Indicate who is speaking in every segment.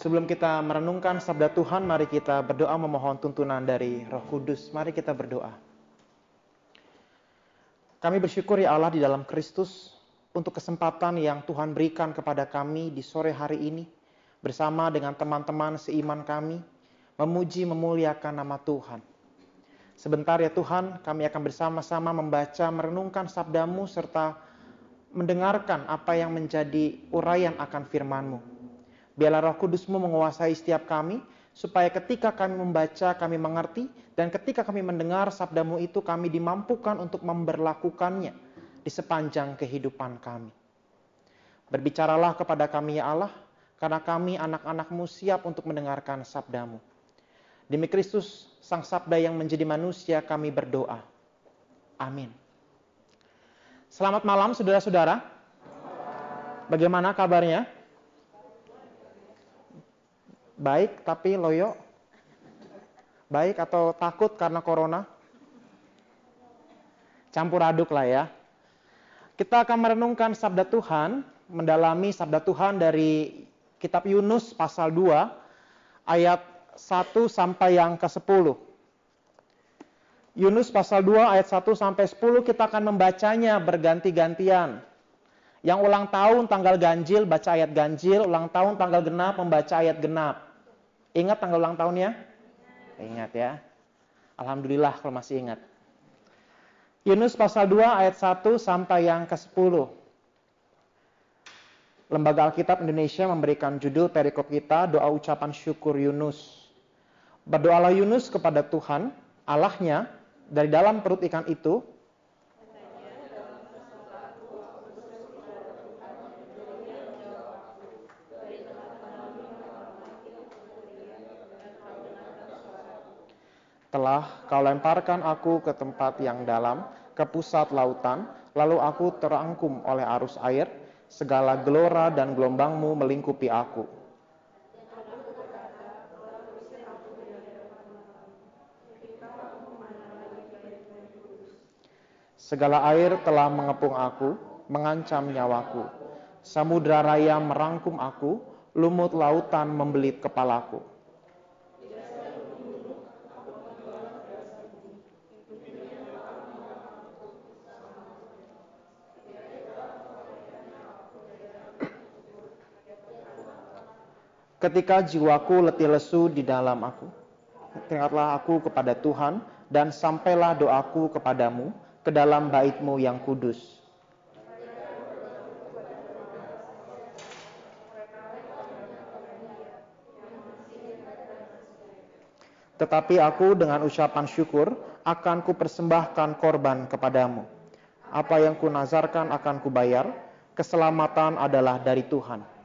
Speaker 1: Sebelum kita merenungkan sabda Tuhan, mari kita berdoa memohon tuntunan dari Roh Kudus. Mari kita berdoa. Kami bersyukur ya Allah di dalam Kristus untuk kesempatan yang Tuhan berikan kepada kami di sore hari ini bersama dengan teman-teman seiman kami memuji memuliakan nama Tuhan. Sebentar ya Tuhan, kami akan bersama-sama membaca, merenungkan sabdamu serta mendengarkan apa yang menjadi uraian akan firman-Mu. Biarlah roh kudusmu menguasai setiap kami, supaya ketika kami membaca, kami mengerti, dan ketika kami mendengar sabdamu itu, kami dimampukan untuk memberlakukannya di sepanjang kehidupan kami. Berbicaralah kepada kami ya Allah, karena kami anak-anakmu siap untuk mendengarkan sabdamu. Demi Kristus, Sang Sabda yang menjadi manusia, kami berdoa. Amin. Selamat malam saudara-saudara. Bagaimana kabarnya? Baik, tapi loyo? Baik atau takut karena corona? Campur aduk lah ya. Kita akan merenungkan sabda Tuhan, mendalami sabda Tuhan dari kitab Yunus pasal 2 ayat 1 sampai yang ke-10. Yunus pasal 2 ayat 1 sampai 10 kita akan membacanya berganti-gantian. Yang ulang tahun tanggal ganjil baca ayat ganjil, ulang tahun tanggal genap membaca ayat genap. Ingat tanggal ulang tahunnya? Ingat ya. Alhamdulillah kalau masih ingat. Yunus pasal 2 ayat 1 sampai yang ke-10. Lembaga Alkitab Indonesia memberikan judul perikop kita doa ucapan syukur Yunus. Berdoalah Yunus kepada Tuhan, Allahnya, dari dalam perut ikan itu, Telah kau lemparkan aku ke tempat yang dalam, ke pusat lautan, lalu aku terangkum oleh arus air, segala gelora dan gelombangmu melingkupi aku. Segala air telah mengepung aku, mengancam nyawaku. Samudra raya merangkum aku, lumut lautan membelit kepalaku. Ketika jiwaku letih lesu di dalam aku, teringatlah aku kepada Tuhan dan sampailah doaku kepadamu ke dalam baitmu yang kudus. Tetapi aku dengan ucapan syukur akan kupersembahkan korban kepadamu. Apa yang kunazarkan akan kubayar, keselamatan adalah dari Tuhan.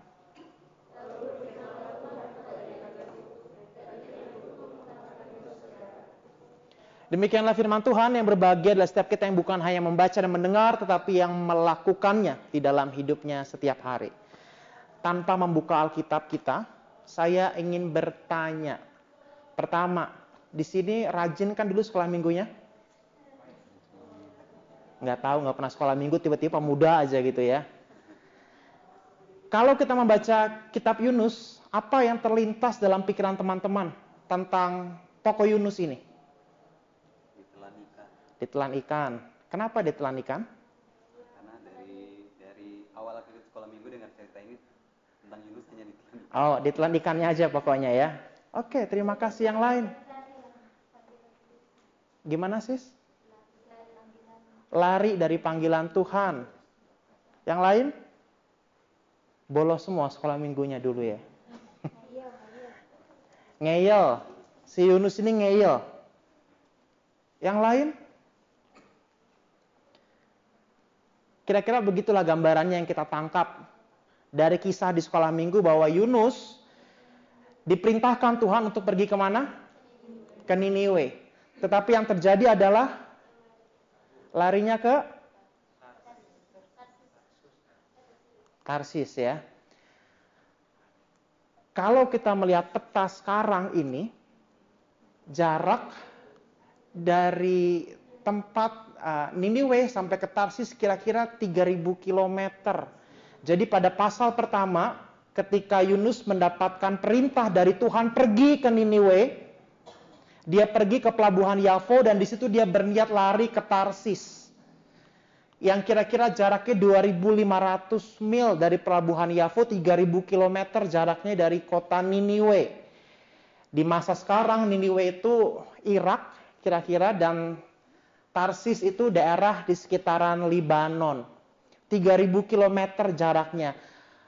Speaker 1: Demikianlah firman Tuhan yang berbahagia adalah setiap kita yang bukan hanya membaca dan mendengar, tetapi yang melakukannya di dalam hidupnya setiap hari. Tanpa membuka Alkitab kita, saya ingin bertanya. Pertama, di sini rajin kan dulu sekolah minggunya? Nggak tahu, nggak pernah sekolah minggu, tiba-tiba muda aja gitu ya. Kalau kita membaca kitab Yunus, apa yang terlintas dalam pikiran teman-teman tentang tokoh Yunus ini? Ditelan ikan. Kenapa ditelan ikan?
Speaker 2: Karena dari dari awal aku sekolah minggu dengar cerita ini tentang Yunus hanya ditelan ikan.
Speaker 1: Oh, ditelan ikannya aja pokoknya ya. Oke, terima kasih yang lain. Gimana sis? Lari dari panggilan Tuhan. Yang lain? Bolos semua sekolah minggunya dulu ya. ngeyel. Si Yunus ini ngeyel. Yang lain? Kira-kira begitulah gambarannya yang kita tangkap dari kisah di sekolah minggu bahwa Yunus diperintahkan Tuhan untuk pergi ke mana? Ke Niniwe. Tetapi yang terjadi adalah larinya ke Tarsis ya. Kalau kita melihat peta sekarang ini, jarak dari tempat uh, Niniwe sampai ke Tarsis kira-kira 3000 km. Jadi pada pasal pertama ketika Yunus mendapatkan perintah dari Tuhan pergi ke Niniwe, dia pergi ke pelabuhan Yafo dan di situ dia berniat lari ke Tarsis. Yang kira-kira jaraknya 2500 mil dari pelabuhan Yafo, 3000 km jaraknya dari kota Niniwe. Di masa sekarang Niniwe itu Irak kira-kira dan Tarsis itu daerah di sekitaran Libanon. 3000 km jaraknya.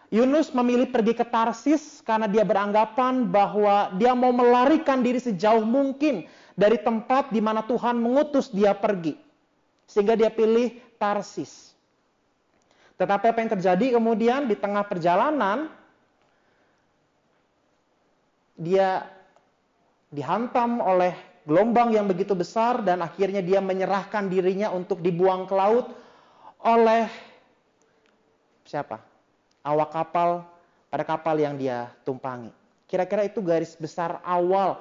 Speaker 1: Yunus memilih pergi ke Tarsis karena dia beranggapan bahwa dia mau melarikan diri sejauh mungkin dari tempat di mana Tuhan mengutus dia pergi. Sehingga dia pilih Tarsis. Tetapi apa yang terjadi kemudian di tengah perjalanan dia dihantam oleh gelombang yang begitu besar dan akhirnya dia menyerahkan dirinya untuk dibuang ke laut oleh siapa? awak kapal pada kapal yang dia tumpangi. Kira-kira itu garis besar awal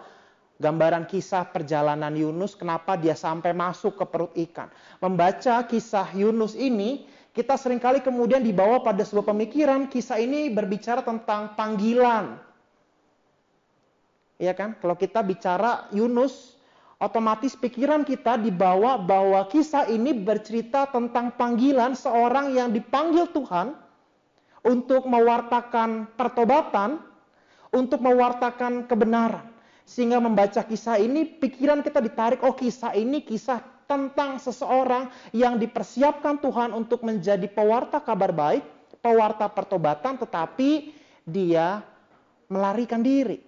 Speaker 1: gambaran kisah perjalanan Yunus kenapa dia sampai masuk ke perut ikan. Membaca kisah Yunus ini, kita sering kali kemudian dibawa pada sebuah pemikiran kisah ini berbicara tentang panggilan. Iya kan? Kalau kita bicara Yunus, otomatis pikiran kita dibawa bahwa kisah ini bercerita tentang panggilan seorang yang dipanggil Tuhan untuk mewartakan pertobatan, untuk mewartakan kebenaran. Sehingga membaca kisah ini, pikiran kita ditarik, oh kisah ini kisah tentang seseorang yang dipersiapkan Tuhan untuk menjadi pewarta kabar baik, pewarta pertobatan, tetapi dia melarikan diri.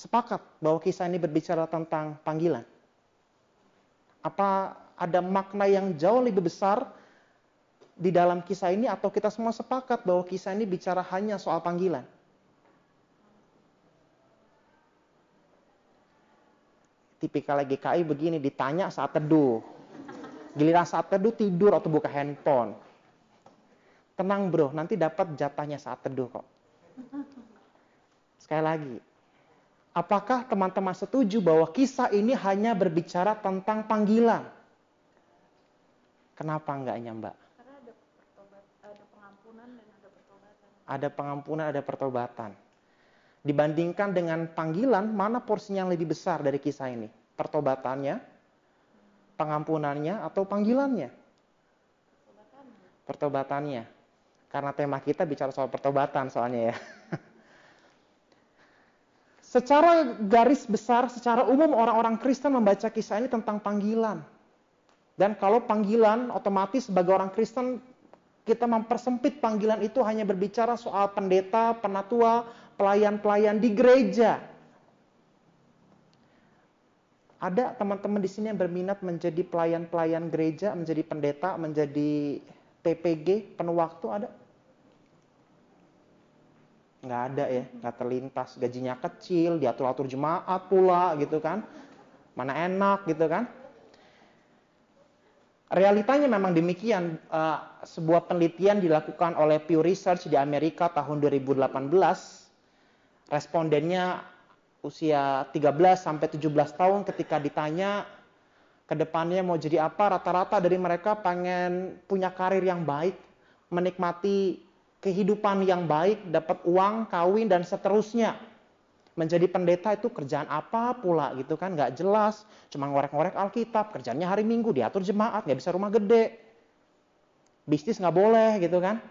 Speaker 1: Sepakat bahwa kisah ini berbicara tentang panggilan. Apa ada makna yang jauh lebih besar di dalam kisah ini atau kita semua sepakat bahwa kisah ini bicara hanya soal panggilan? Tipikal GKI begini ditanya saat teduh. Giliran saat teduh tidur atau buka handphone. Tenang bro, nanti dapat jatahnya saat teduh kok. Sekali lagi, apakah teman-teman setuju bahwa kisah ini hanya berbicara tentang panggilan? Kenapa enggaknya mbak? ada pengampunan, ada pertobatan. Dibandingkan dengan panggilan, mana porsinya yang lebih besar dari kisah ini? Pertobatannya, pengampunannya, atau panggilannya? Pertobatannya. Karena tema kita bicara soal pertobatan soalnya ya. secara garis besar, secara umum orang-orang Kristen membaca kisah ini tentang panggilan. Dan kalau panggilan, otomatis sebagai orang Kristen kita mempersempit panggilan itu hanya berbicara soal pendeta, penatua, pelayan-pelayan di gereja. Ada teman-teman di sini yang berminat menjadi pelayan-pelayan gereja, menjadi pendeta, menjadi PPG, penuh waktu ada? Nggak ada ya, nggak terlintas. Gajinya kecil, diatur-atur jemaat pula gitu kan. Mana enak gitu kan. Realitanya memang demikian. Uh, sebuah penelitian dilakukan oleh Pew Research di Amerika tahun 2018. Respondennya usia 13 sampai 17 tahun ketika ditanya ke depannya mau jadi apa, rata-rata dari mereka pengen punya karir yang baik, menikmati kehidupan yang baik, dapat uang, kawin dan seterusnya menjadi pendeta itu kerjaan apa pula gitu kan nggak jelas cuma ngorek-ngorek Alkitab kerjanya hari Minggu diatur jemaat nggak bisa rumah gede bisnis nggak boleh gitu kan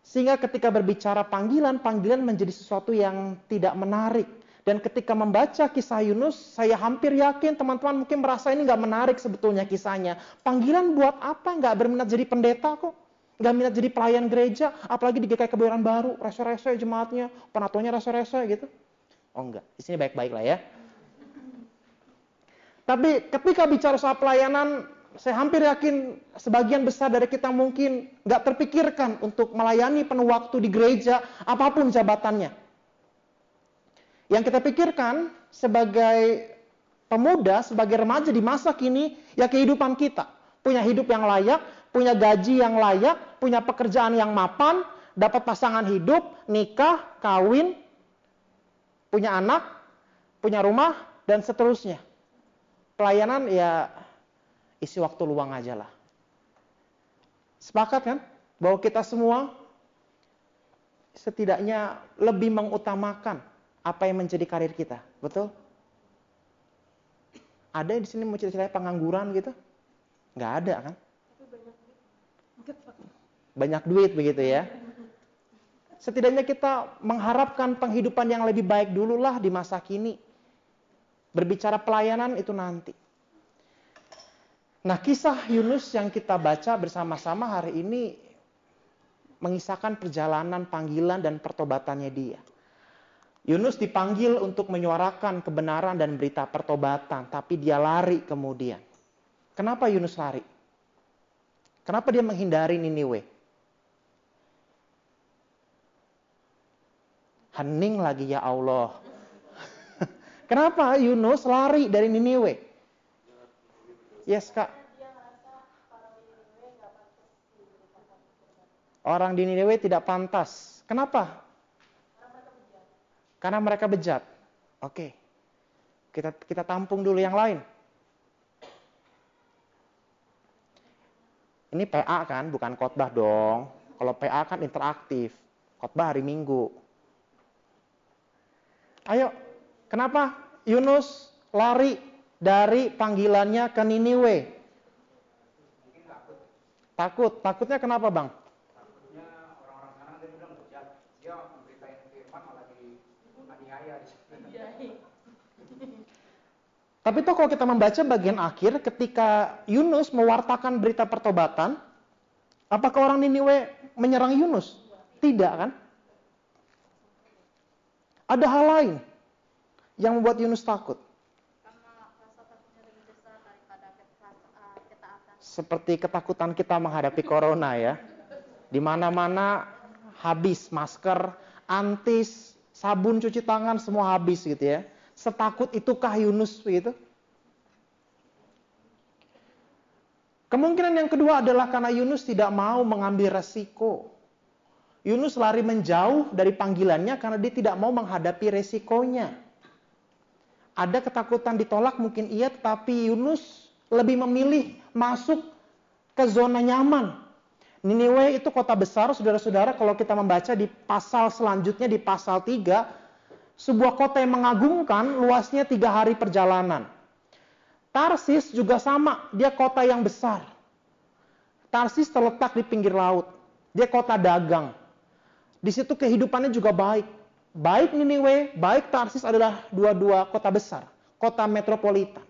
Speaker 1: sehingga ketika berbicara panggilan panggilan menjadi sesuatu yang tidak menarik dan ketika membaca kisah Yunus, saya hampir yakin teman-teman mungkin merasa ini nggak menarik sebetulnya kisahnya. Panggilan buat apa? Nggak berminat jadi pendeta kok. Nggak minat jadi pelayan gereja, apalagi di GKI Kebayoran Baru, rese-rese jemaatnya, penatuannya rese-rese gitu. Oh enggak, di sini baik-baik lah ya. Tapi ketika bicara soal pelayanan, saya hampir yakin sebagian besar dari kita mungkin nggak terpikirkan untuk melayani penuh waktu di gereja, apa pun jabatannya. Yang kita pikirkan sebagai pemuda, sebagai remaja di masa kini, ya kehidupan kita. Punya hidup yang layak, punya gaji yang layak, punya pekerjaan yang mapan, dapat pasangan hidup, nikah, kawin, punya anak, punya rumah, dan seterusnya. Pelayanan ya isi waktu luang aja lah. Sepakat kan? Bahwa kita semua setidaknya lebih mengutamakan apa yang menjadi karir kita. Betul? Ada di sini mau cerita-cerita pengangguran gitu? Nggak ada kan? Banyak duit begitu ya. Setidaknya kita mengharapkan penghidupan yang lebih baik dululah di masa kini. Berbicara pelayanan itu nanti. Nah, kisah Yunus yang kita baca bersama-sama hari ini mengisahkan perjalanan panggilan dan pertobatannya dia. Yunus dipanggil untuk menyuarakan kebenaran dan berita pertobatan, tapi dia lari kemudian. Kenapa Yunus lari? Kenapa dia menghindari Niniwe? Hening lagi ya Allah. Kenapa Yunus lari dari Niniwe? Yes, Kak. Orang di Niniwe tidak pantas. Kenapa? Karena mereka bejat. Oke. Kita kita tampung dulu yang lain. Ini PA kan, bukan khotbah dong. Kalau PA kan interaktif. Khotbah hari Minggu. Ayo, kenapa Yunus lari dari panggilannya ke Niniwe? Takut. Takutnya kenapa, Bang?
Speaker 3: Takutnya orang-orang sana dia bilang bejat. Dia memberitain firman malah dianiaya di sini.
Speaker 1: Tapi toh kalau kita membaca bagian akhir ketika Yunus mewartakan berita pertobatan, apakah orang Niniwe menyerang Yunus? Tidak kan? Ada hal lain yang membuat Yunus takut. Seperti ketakutan kita menghadapi corona ya. Di mana-mana habis masker, antis, sabun cuci tangan semua habis gitu ya. Setakut itukah Yunus begitu? Kemungkinan yang kedua adalah karena Yunus tidak mau mengambil resiko. Yunus lari menjauh dari panggilannya karena dia tidak mau menghadapi resikonya. Ada ketakutan ditolak mungkin iya, tetapi Yunus lebih memilih masuk ke zona nyaman. Niniwe itu kota besar, saudara-saudara, kalau kita membaca di pasal selanjutnya, di pasal 3, sebuah kota yang mengagumkan, luasnya tiga hari perjalanan. Tarsis juga sama, dia kota yang besar. Tarsis terletak di pinggir laut, dia kota dagang. Di situ kehidupannya juga baik. Baik Niniwe, baik Tarsis adalah dua-dua kota besar, kota metropolitan.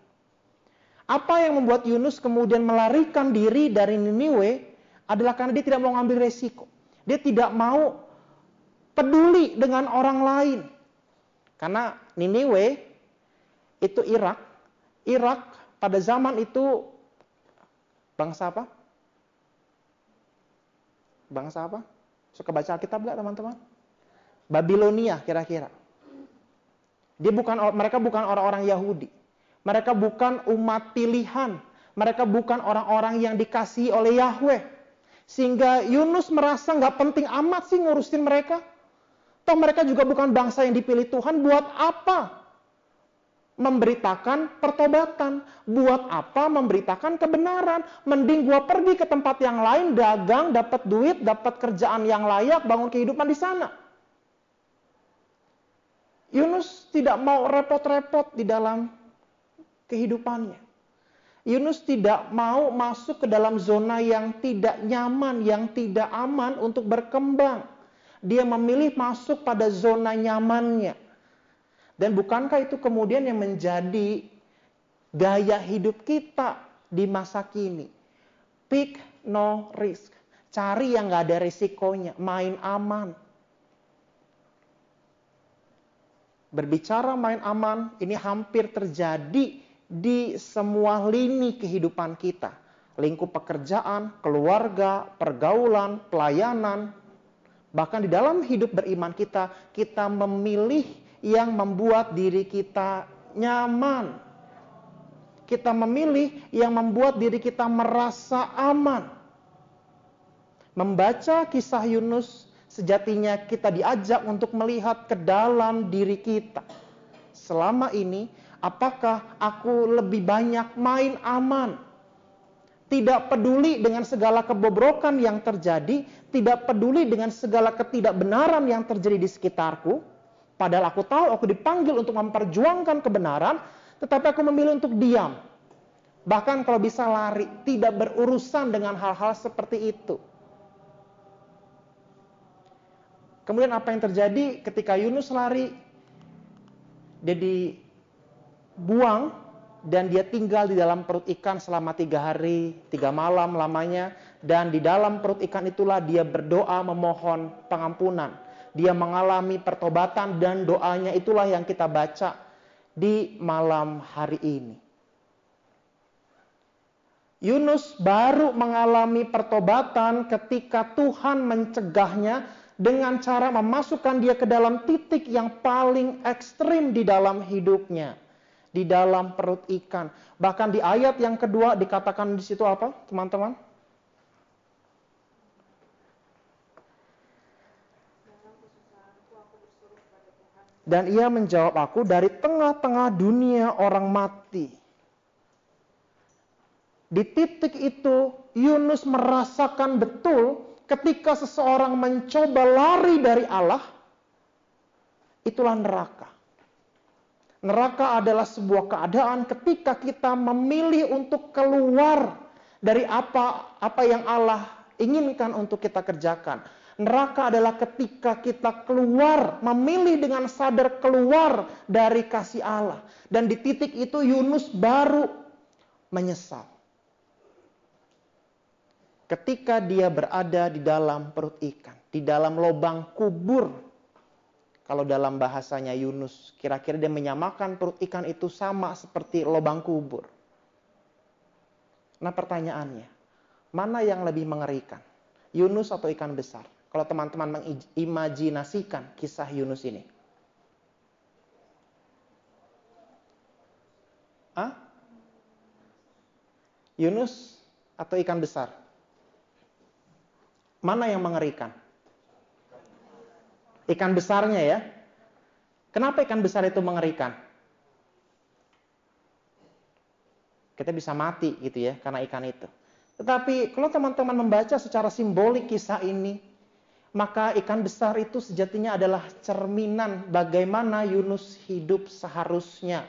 Speaker 1: Apa yang membuat Yunus kemudian melarikan diri dari Niniwe adalah karena dia tidak mau ngambil resiko. Dia tidak mau peduli dengan orang lain. Karena Niniwe itu Irak. Irak pada zaman itu bangsa apa? Bangsa apa? Suka baca Alkitab nggak teman-teman? Babilonia kira-kira. Dia bukan mereka bukan orang-orang Yahudi. Mereka bukan umat pilihan. Mereka bukan orang-orang yang dikasihi oleh Yahweh. Sehingga Yunus merasa nggak penting amat sih ngurusin mereka. Toh mereka juga bukan bangsa yang dipilih Tuhan. Buat apa? Memberitakan pertobatan. Buat apa memberitakan kebenaran? Mending gua pergi ke tempat yang lain, dagang, dapat duit, dapat kerjaan yang layak, bangun kehidupan di sana. Yunus tidak mau repot-repot di dalam kehidupannya. Yunus tidak mau masuk ke dalam zona yang tidak nyaman, yang tidak aman untuk berkembang. Dia memilih masuk pada zona nyamannya. Dan bukankah itu kemudian yang menjadi gaya hidup kita di masa kini? Pick no risk. Cari yang gak ada risikonya, main aman. Berbicara main aman, ini hampir terjadi di semua lini kehidupan kita. Lingkup pekerjaan, keluarga, pergaulan, pelayanan. Bahkan di dalam hidup beriman kita, kita memilih yang membuat diri kita nyaman. Kita memilih yang membuat diri kita merasa aman. Membaca kisah Yunus, sejatinya kita diajak untuk melihat ke dalam diri kita. Selama ini, apakah aku lebih banyak main aman tidak peduli dengan segala kebobrokan yang terjadi, tidak peduli dengan segala ketidakbenaran yang terjadi di sekitarku. Padahal aku tahu aku dipanggil untuk memperjuangkan kebenaran, tetapi aku memilih untuk diam. Bahkan kalau bisa lari, tidak berurusan dengan hal-hal seperti itu. Kemudian apa yang terjadi ketika Yunus lari? Dia dibuang dan dia tinggal di dalam perut ikan selama tiga hari, tiga malam lamanya. Dan di dalam perut ikan itulah dia berdoa memohon pengampunan. Dia mengalami pertobatan dan doanya itulah yang kita baca di malam hari ini. Yunus baru mengalami pertobatan ketika Tuhan mencegahnya dengan cara memasukkan dia ke dalam titik yang paling ekstrim di dalam hidupnya di dalam perut ikan. Bahkan di ayat yang kedua dikatakan di situ apa, teman-teman? Dan ia menjawab aku dari tengah-tengah dunia orang mati. Di titik itu Yunus merasakan betul ketika seseorang mencoba lari dari Allah, itulah neraka. Neraka adalah sebuah keadaan ketika kita memilih untuk keluar dari apa apa yang Allah inginkan untuk kita kerjakan. Neraka adalah ketika kita keluar, memilih dengan sadar keluar dari kasih Allah. Dan di titik itu Yunus baru menyesal. Ketika dia berada di dalam perut ikan, di dalam lubang kubur kalau dalam bahasanya Yunus, kira-kira dia menyamakan perut ikan itu sama seperti lubang kubur. Nah pertanyaannya, mana yang lebih mengerikan? Yunus atau ikan besar? Kalau teman-teman mengimajinasikan kisah Yunus ini. Hah? Yunus atau ikan besar? Mana yang mengerikan? Ikan besarnya ya. Kenapa ikan besar itu mengerikan? Kita bisa mati gitu ya karena ikan itu. Tetapi kalau teman-teman membaca secara simbolik kisah ini, maka ikan besar itu sejatinya adalah cerminan bagaimana Yunus hidup seharusnya.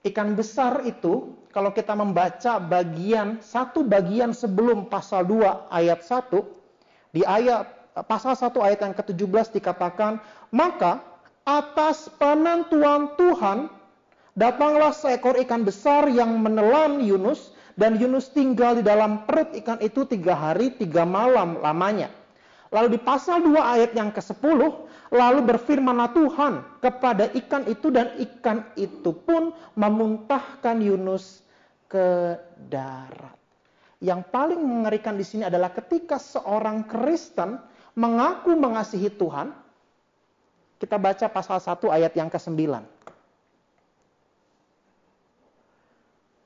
Speaker 1: Ikan besar itu kalau kita membaca bagian satu bagian sebelum pasal 2 ayat 1 di ayat pasal 1 ayat yang ke-17 dikatakan, maka atas penentuan Tuhan datanglah seekor ikan besar yang menelan Yunus dan Yunus tinggal di dalam perut ikan itu tiga hari tiga malam lamanya. Lalu di pasal 2 ayat yang ke-10, lalu berfirmanlah Tuhan kepada ikan itu dan ikan itu pun memuntahkan Yunus ke darat. Yang paling mengerikan di sini adalah ketika seorang Kristen mengaku mengasihi Tuhan, kita baca pasal 1 ayat yang ke-9.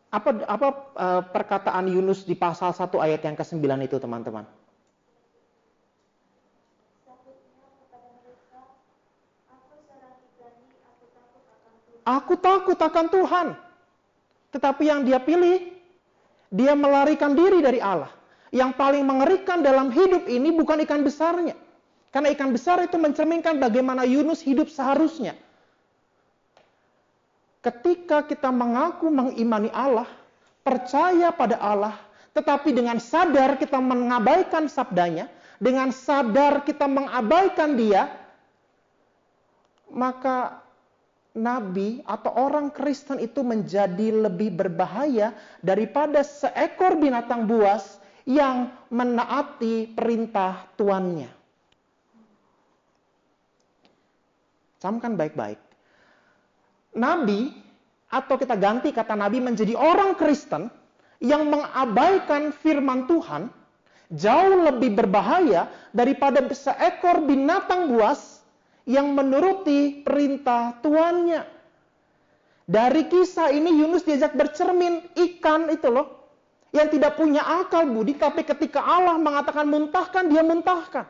Speaker 1: Apa, apa uh, perkataan Yunus di pasal 1 ayat yang ke-9 itu teman-teman? Aku takut akan Tuhan. Tetapi yang dia pilih, dia melarikan diri dari Allah. Yang paling mengerikan dalam hidup ini bukan ikan besarnya. Karena ikan besar itu mencerminkan bagaimana Yunus hidup seharusnya. Ketika kita mengaku mengimani Allah, percaya pada Allah, tetapi dengan sadar kita mengabaikan sabdanya, dengan sadar kita mengabaikan dia, maka nabi atau orang Kristen itu menjadi lebih berbahaya daripada seekor binatang buas yang menaati perintah tuannya. Camkan baik-baik. Nabi atau kita ganti kata nabi menjadi orang Kristen yang mengabaikan firman Tuhan jauh lebih berbahaya daripada seekor binatang buas yang menuruti perintah tuannya. Dari kisah ini Yunus diajak bercermin ikan itu loh yang tidak punya akal budi, tapi ketika Allah mengatakan muntahkan, dia muntahkan.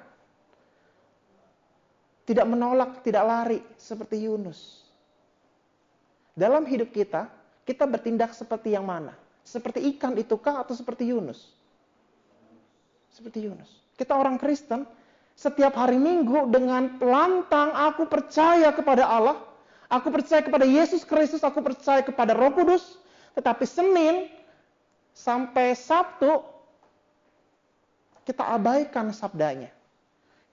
Speaker 1: Tidak menolak, tidak lari seperti Yunus. Dalam hidup kita, kita bertindak seperti yang mana? Seperti ikan itukah atau seperti Yunus? Seperti Yunus. Kita orang Kristen, setiap hari Minggu dengan lantang aku percaya kepada Allah, aku percaya kepada Yesus Kristus, aku percaya kepada Roh Kudus, tetapi Senin sampai Sabtu kita abaikan sabdanya.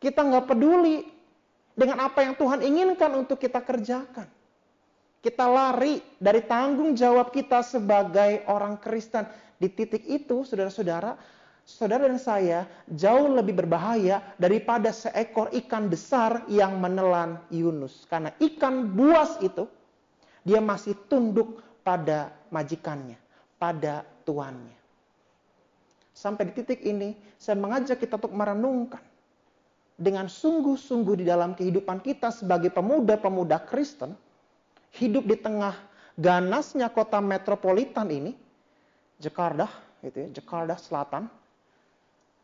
Speaker 1: Kita nggak peduli dengan apa yang Tuhan inginkan untuk kita kerjakan. Kita lari dari tanggung jawab kita sebagai orang Kristen. Di titik itu, saudara-saudara, saudara dan saya jauh lebih berbahaya daripada seekor ikan besar yang menelan Yunus. Karena ikan buas itu, dia masih tunduk pada majikannya, pada tuannya. Sampai di titik ini, saya mengajak kita untuk merenungkan dengan sungguh-sungguh di dalam kehidupan kita sebagai pemuda-pemuda Kristen, hidup di tengah ganasnya kota metropolitan ini, Jakarta, gitu ya, Jakarta Selatan.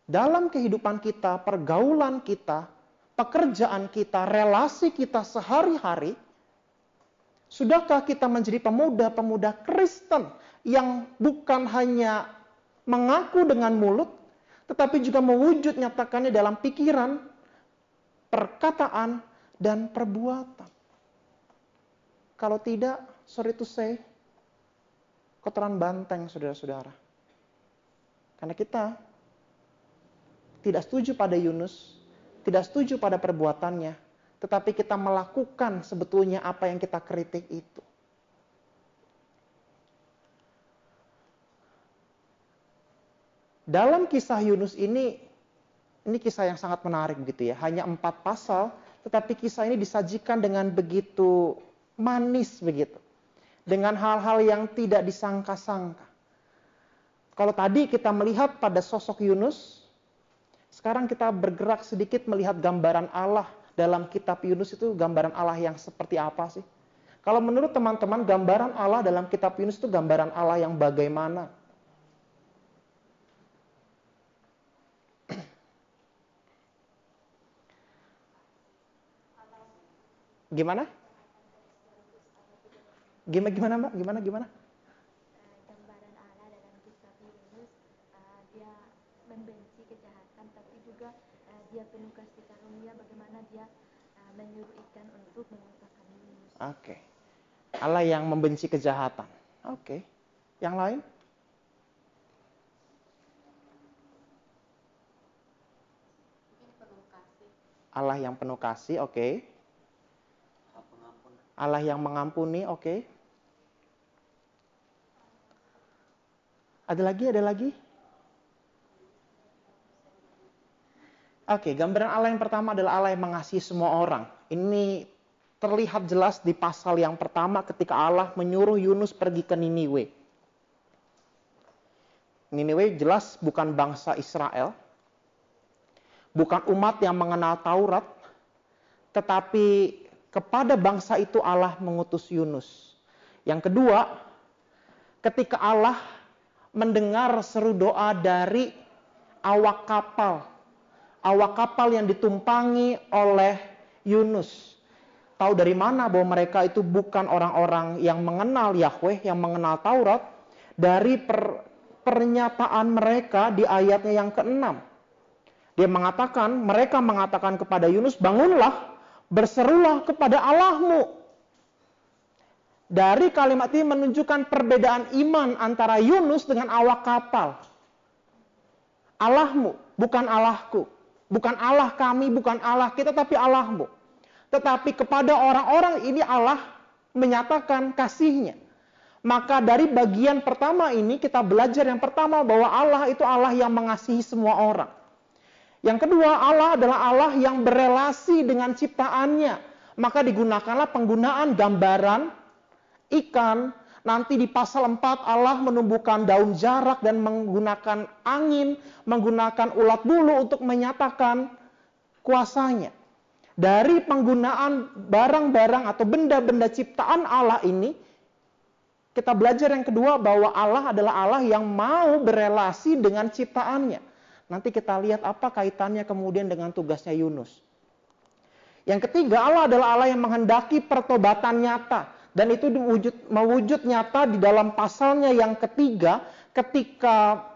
Speaker 1: Dalam kehidupan kita, pergaulan kita, pekerjaan kita, relasi kita sehari-hari, sudahkah kita menjadi pemuda-pemuda Kristen yang bukan hanya mengaku dengan mulut, tetapi juga mewujud nyatakannya dalam pikiran, perkataan, dan perbuatan. Kalau tidak, sorry to say, kotoran banteng saudara-saudara. Karena kita tidak setuju pada Yunus, tidak setuju pada perbuatannya, tetapi kita melakukan sebetulnya apa yang kita kritik itu. Dalam kisah Yunus ini, ini kisah yang sangat menarik gitu ya. Hanya empat pasal, tetapi kisah ini disajikan dengan begitu manis begitu. Dengan hal-hal yang tidak disangka-sangka. Kalau tadi kita melihat pada sosok Yunus, sekarang kita bergerak sedikit melihat gambaran Allah dalam kitab Yunus itu gambaran Allah yang seperti apa sih? Kalau menurut teman-teman gambaran Allah dalam kitab Yunus itu gambaran Allah yang bagaimana? Gimana? Gimana gimana Mbak? Gimana gimana?
Speaker 4: gambaran Allah dalam kitab Yunus uh, dia membenci kejahatan tapi juga uh, dia penuh kasih karunia bagaimana dia uh, menyuruh ikan untuk mengatakan Yunus.
Speaker 1: Oke. Allah yang membenci kejahatan. Oke. Yang lain? Allah yang penuh kasih, oke.
Speaker 2: Pengampun.
Speaker 1: Allah yang mengampuni, oke. Ada lagi? Ada lagi? Oke, gambaran Allah yang pertama adalah Allah yang mengasihi semua orang. Ini terlihat jelas di pasal yang pertama ketika Allah menyuruh Yunus pergi ke Niniwe. Niniwe jelas bukan bangsa Israel, bukan umat yang mengenal Taurat, tetapi kepada bangsa itu Allah mengutus Yunus. Yang kedua, ketika Allah mendengar seru doa dari awak kapal, awak kapal yang ditumpangi oleh Yunus. Tahu dari mana bahwa mereka itu bukan orang-orang yang mengenal Yahweh, yang mengenal Taurat, dari per, pernyataan mereka di ayatnya yang keenam. Dia mengatakan, mereka mengatakan kepada Yunus, bangunlah, berserulah kepada Allahmu. Dari kalimat ini menunjukkan perbedaan iman antara Yunus dengan awak kapal. Allahmu, bukan Allahku. Bukan Allah kami, bukan Allah kita, tapi Allahmu. Tetapi kepada orang-orang ini Allah menyatakan kasihnya. Maka dari bagian pertama ini kita belajar yang pertama bahwa Allah itu Allah yang mengasihi semua orang. Yang kedua, Allah adalah Allah yang berelasi dengan ciptaannya. Maka digunakanlah penggunaan gambaran ikan. Nanti di pasal 4 Allah menumbuhkan daun jarak dan menggunakan angin, menggunakan ulat bulu untuk menyatakan kuasanya. Dari penggunaan barang-barang atau benda-benda ciptaan Allah ini, kita belajar yang kedua bahwa Allah adalah Allah yang mau berelasi dengan ciptaannya. Nanti kita lihat apa kaitannya kemudian dengan tugasnya Yunus. Yang ketiga, Allah adalah Allah yang menghendaki pertobatan nyata. Dan itu diwujud, mewujud nyata di dalam pasalnya yang ketiga ketika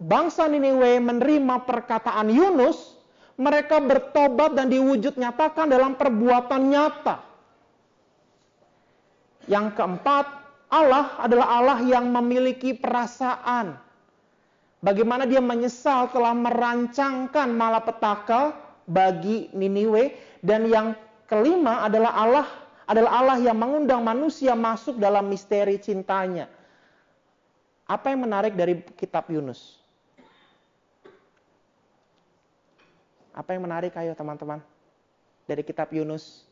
Speaker 1: bangsa Niniwe menerima perkataan Yunus, mereka bertobat dan diwujud nyatakan dalam perbuatan nyata. Yang keempat, Allah adalah Allah yang memiliki perasaan. Bagaimana dia menyesal telah merancangkan malapetaka bagi Niniwe dan yang kelima adalah Allah adalah Allah yang mengundang manusia masuk dalam misteri cintanya. Apa yang menarik dari kitab Yunus? Apa yang menarik ayo teman-teman dari kitab Yunus?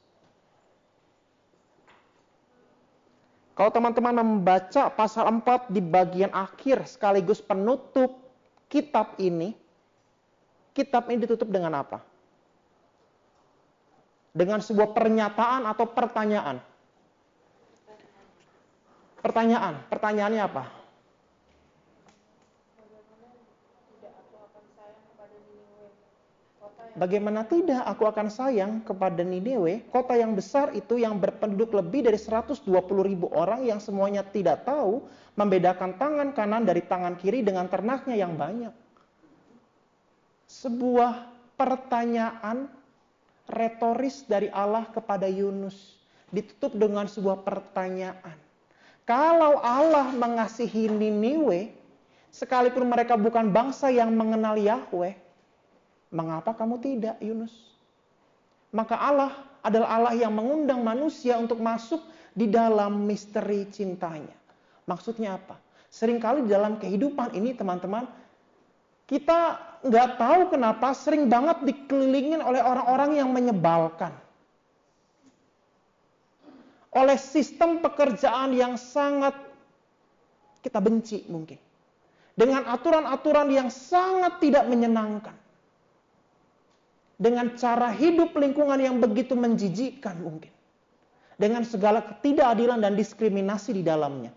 Speaker 1: Kalau teman-teman membaca pasal 4 di bagian akhir sekaligus penutup kitab ini, kitab ini ditutup dengan apa? Dengan sebuah pernyataan atau pertanyaan. Pertanyaan, pertanyaannya apa? Bagaimana tidak aku akan sayang kepada Ninewe, kota yang besar itu yang berpenduduk lebih dari 120 ribu orang yang semuanya tidak tahu membedakan tangan kanan dari tangan kiri dengan ternaknya yang banyak. Sebuah pertanyaan retoris dari Allah kepada Yunus ditutup dengan sebuah pertanyaan. Kalau Allah mengasihi Niniwe, sekalipun mereka bukan bangsa yang mengenal Yahweh, Mengapa kamu tidak, Yunus? Maka Allah adalah Allah yang mengundang manusia untuk masuk di dalam misteri cintanya. Maksudnya apa? Seringkali dalam kehidupan ini teman-teman, kita nggak tahu kenapa sering banget dikelilingin oleh orang-orang yang menyebalkan. Oleh sistem pekerjaan yang sangat kita benci mungkin. Dengan aturan-aturan yang sangat tidak menyenangkan dengan cara hidup lingkungan yang begitu menjijikkan mungkin. Dengan segala ketidakadilan dan diskriminasi di dalamnya.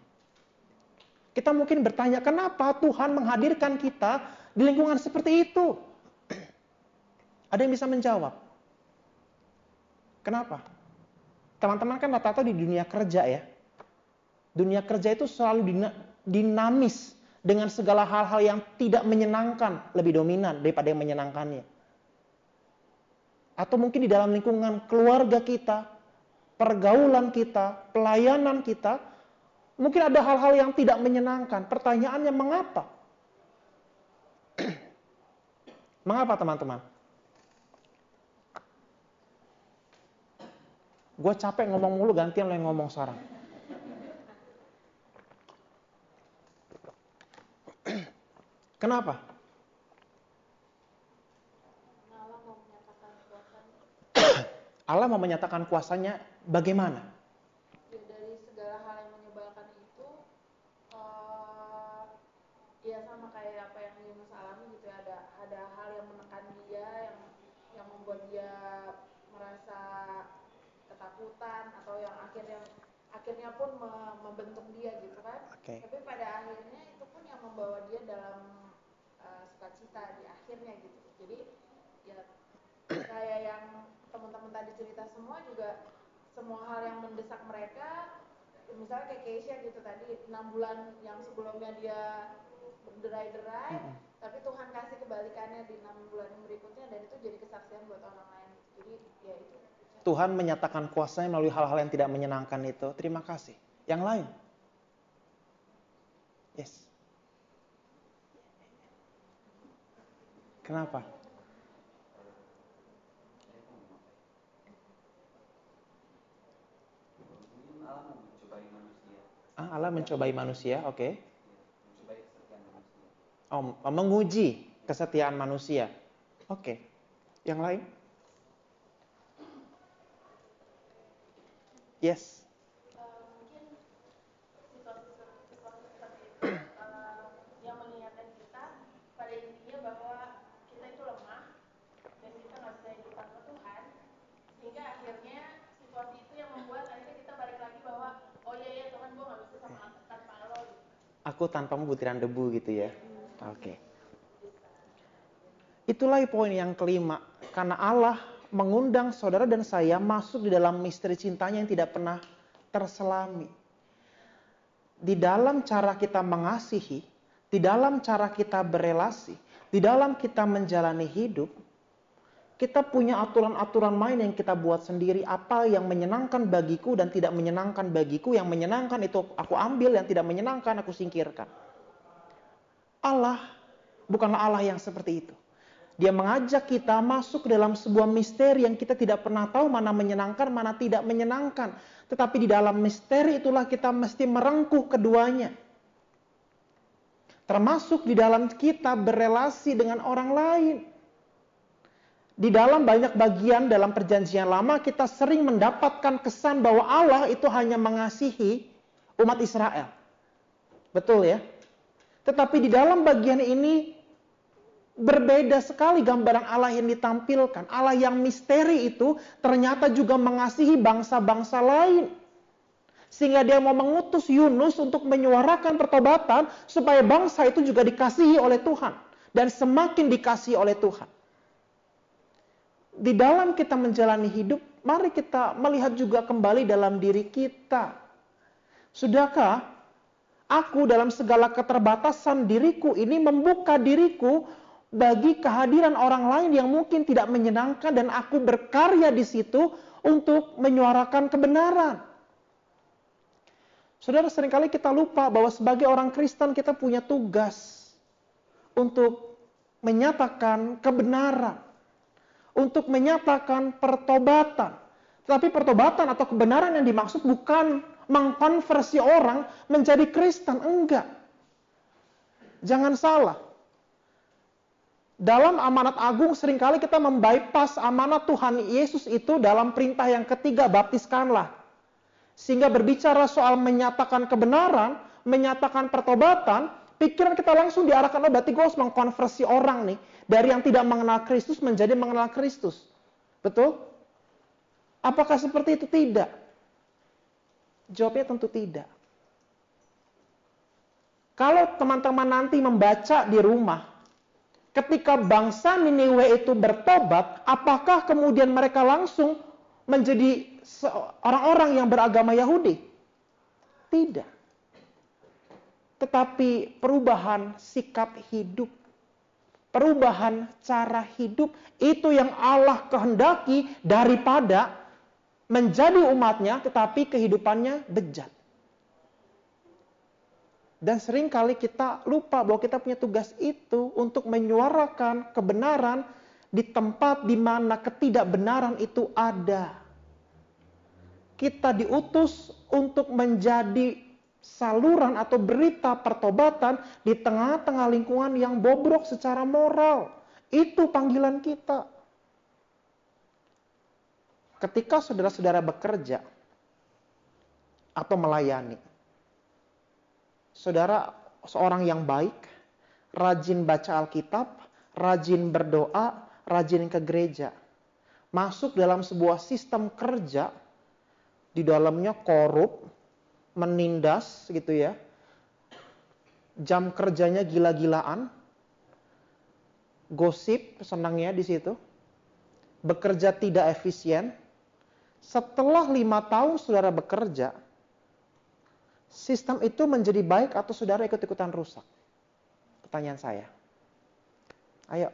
Speaker 1: Kita mungkin bertanya, kenapa Tuhan menghadirkan kita di lingkungan seperti itu? Ada yang bisa menjawab? Kenapa? Teman-teman kan rata-rata di dunia kerja ya. Dunia kerja itu selalu dinamis dengan segala hal-hal yang tidak menyenangkan lebih dominan daripada yang menyenangkannya atau mungkin di dalam lingkungan keluarga kita, pergaulan kita, pelayanan kita, mungkin ada hal-hal yang tidak menyenangkan. Pertanyaannya mengapa? mengapa teman-teman? Gue capek ngomong mulu, gantian lo yang ngomong sekarang. Kenapa? Allah mau menyatakan kuasanya bagaimana?
Speaker 5: Ya, dari segala hal yang menyebalkan itu, uh, ya sama kayak apa yang Yunus alami gitu ya, ada ada hal yang menekan dia, yang yang membuat dia merasa ketakutan atau yang akhirnya akhirnya pun membentuk dia gitu kan.
Speaker 1: Okay.
Speaker 5: Tapi pada akhirnya itu pun yang membawa dia dalam uh, sukacita di akhirnya gitu. Jadi ya kayak yang teman-teman tadi cerita semua juga semua hal yang mendesak mereka misalnya kayak Keisha gitu tadi enam bulan yang sebelumnya dia berderai-derai mm -hmm. tapi Tuhan kasih kebalikannya di enam bulan berikutnya dan itu jadi kesaksian buat orang lain. Jadi ya itu.
Speaker 1: Tuhan menyatakan kuasanya melalui hal-hal yang tidak menyenangkan itu. Terima kasih. Yang lain? Yes. Kenapa Ah, Allah mencobai manusia, oke. Okay. Oh, menguji kesetiaan manusia. Oke. Okay. Yang lain? Yes. Aku tanpamu butiran debu gitu ya. Oke. Okay. Itulah poin yang kelima. Karena Allah mengundang saudara dan saya masuk di dalam misteri cintanya yang tidak pernah terselami. Di dalam cara kita mengasihi, di dalam cara kita berelasi, di dalam kita menjalani hidup, kita punya aturan-aturan main yang kita buat sendiri. Apa yang menyenangkan bagiku dan tidak menyenangkan bagiku. Yang menyenangkan itu aku ambil, yang tidak menyenangkan aku singkirkan. Allah bukanlah Allah yang seperti itu. Dia mengajak kita masuk dalam sebuah misteri yang kita tidak pernah tahu mana menyenangkan, mana tidak menyenangkan. Tetapi di dalam misteri itulah kita mesti merengkuh keduanya. Termasuk di dalam kita berelasi dengan orang lain. Di dalam banyak bagian dalam perjanjian lama kita sering mendapatkan kesan bahwa Allah itu hanya mengasihi umat Israel. Betul ya? Tetapi di dalam bagian ini berbeda sekali gambaran Allah yang ditampilkan. Allah yang misteri itu ternyata juga mengasihi bangsa-bangsa lain. Sehingga dia mau mengutus Yunus untuk menyuarakan pertobatan supaya bangsa itu juga dikasihi oleh Tuhan. Dan semakin dikasihi oleh Tuhan di dalam kita menjalani hidup, mari kita melihat juga kembali dalam diri kita. Sudahkah aku dalam segala keterbatasan diriku ini membuka diriku bagi kehadiran orang lain yang mungkin tidak menyenangkan dan aku berkarya di situ untuk menyuarakan kebenaran. Saudara, sering kali kita lupa bahwa sebagai orang Kristen kita punya tugas untuk menyatakan kebenaran untuk menyatakan pertobatan. Tapi pertobatan atau kebenaran yang dimaksud bukan mengkonversi orang menjadi Kristen, enggak. Jangan salah. Dalam amanat agung sering kali kita membypass amanat Tuhan Yesus itu dalam perintah yang ketiga, baptiskanlah. Sehingga berbicara soal menyatakan kebenaran, menyatakan pertobatan, pikiran kita langsung diarahkan, oh berarti gue harus mengkonversi orang nih. Dari yang tidak mengenal Kristus menjadi mengenal Kristus. Betul? Apakah seperti itu? Tidak. Jawabnya tentu tidak. Kalau teman-teman nanti membaca di rumah, ketika bangsa Niniwe itu bertobat, apakah kemudian mereka langsung menjadi orang-orang yang beragama Yahudi? Tidak tetapi perubahan sikap hidup, perubahan cara hidup itu yang Allah kehendaki daripada menjadi umatnya tetapi kehidupannya bejat. Dan sering kali kita lupa bahwa kita punya tugas itu untuk menyuarakan kebenaran di tempat di mana ketidakbenaran itu ada. Kita diutus untuk menjadi saluran atau berita pertobatan di tengah-tengah lingkungan yang bobrok secara moral. Itu panggilan kita. Ketika saudara-saudara bekerja atau melayani, saudara seorang yang baik, rajin baca Alkitab, rajin berdoa, rajin ke gereja, masuk dalam sebuah sistem kerja, di dalamnya korup, menindas gitu ya. Jam kerjanya gila-gilaan. Gosip senangnya di situ. Bekerja tidak efisien. Setelah lima tahun saudara bekerja, sistem itu menjadi baik atau saudara ikut-ikutan rusak? Pertanyaan saya. Ayo.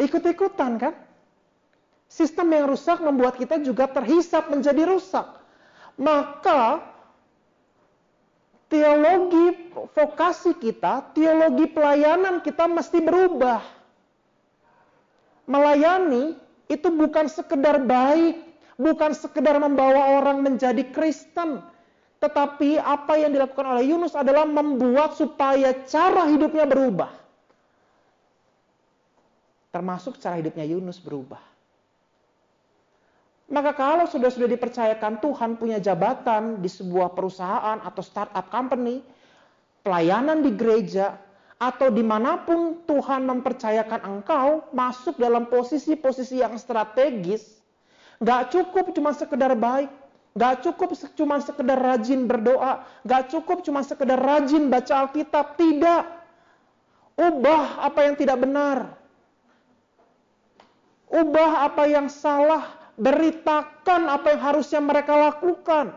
Speaker 1: Ikut-ikutan kan? Sistem yang rusak membuat kita juga terhisap menjadi rusak. Maka teologi vokasi kita, teologi pelayanan kita mesti berubah. Melayani itu bukan sekedar baik, bukan sekedar membawa orang menjadi Kristen, tetapi apa yang dilakukan oleh Yunus adalah membuat supaya cara hidupnya berubah. Termasuk cara hidupnya Yunus berubah. Maka kalau sudah sudah dipercayakan Tuhan punya jabatan di sebuah perusahaan atau startup company, pelayanan di gereja, atau di mana pun Tuhan mempercayakan engkau masuk dalam posisi-posisi yang strategis, gak cukup cuma sekedar baik, gak cukup cuma sekedar rajin berdoa, gak cukup cuma sekedar rajin baca Alkitab, tidak. Ubah apa yang tidak benar. Ubah apa yang salah beritakan apa yang harusnya mereka lakukan.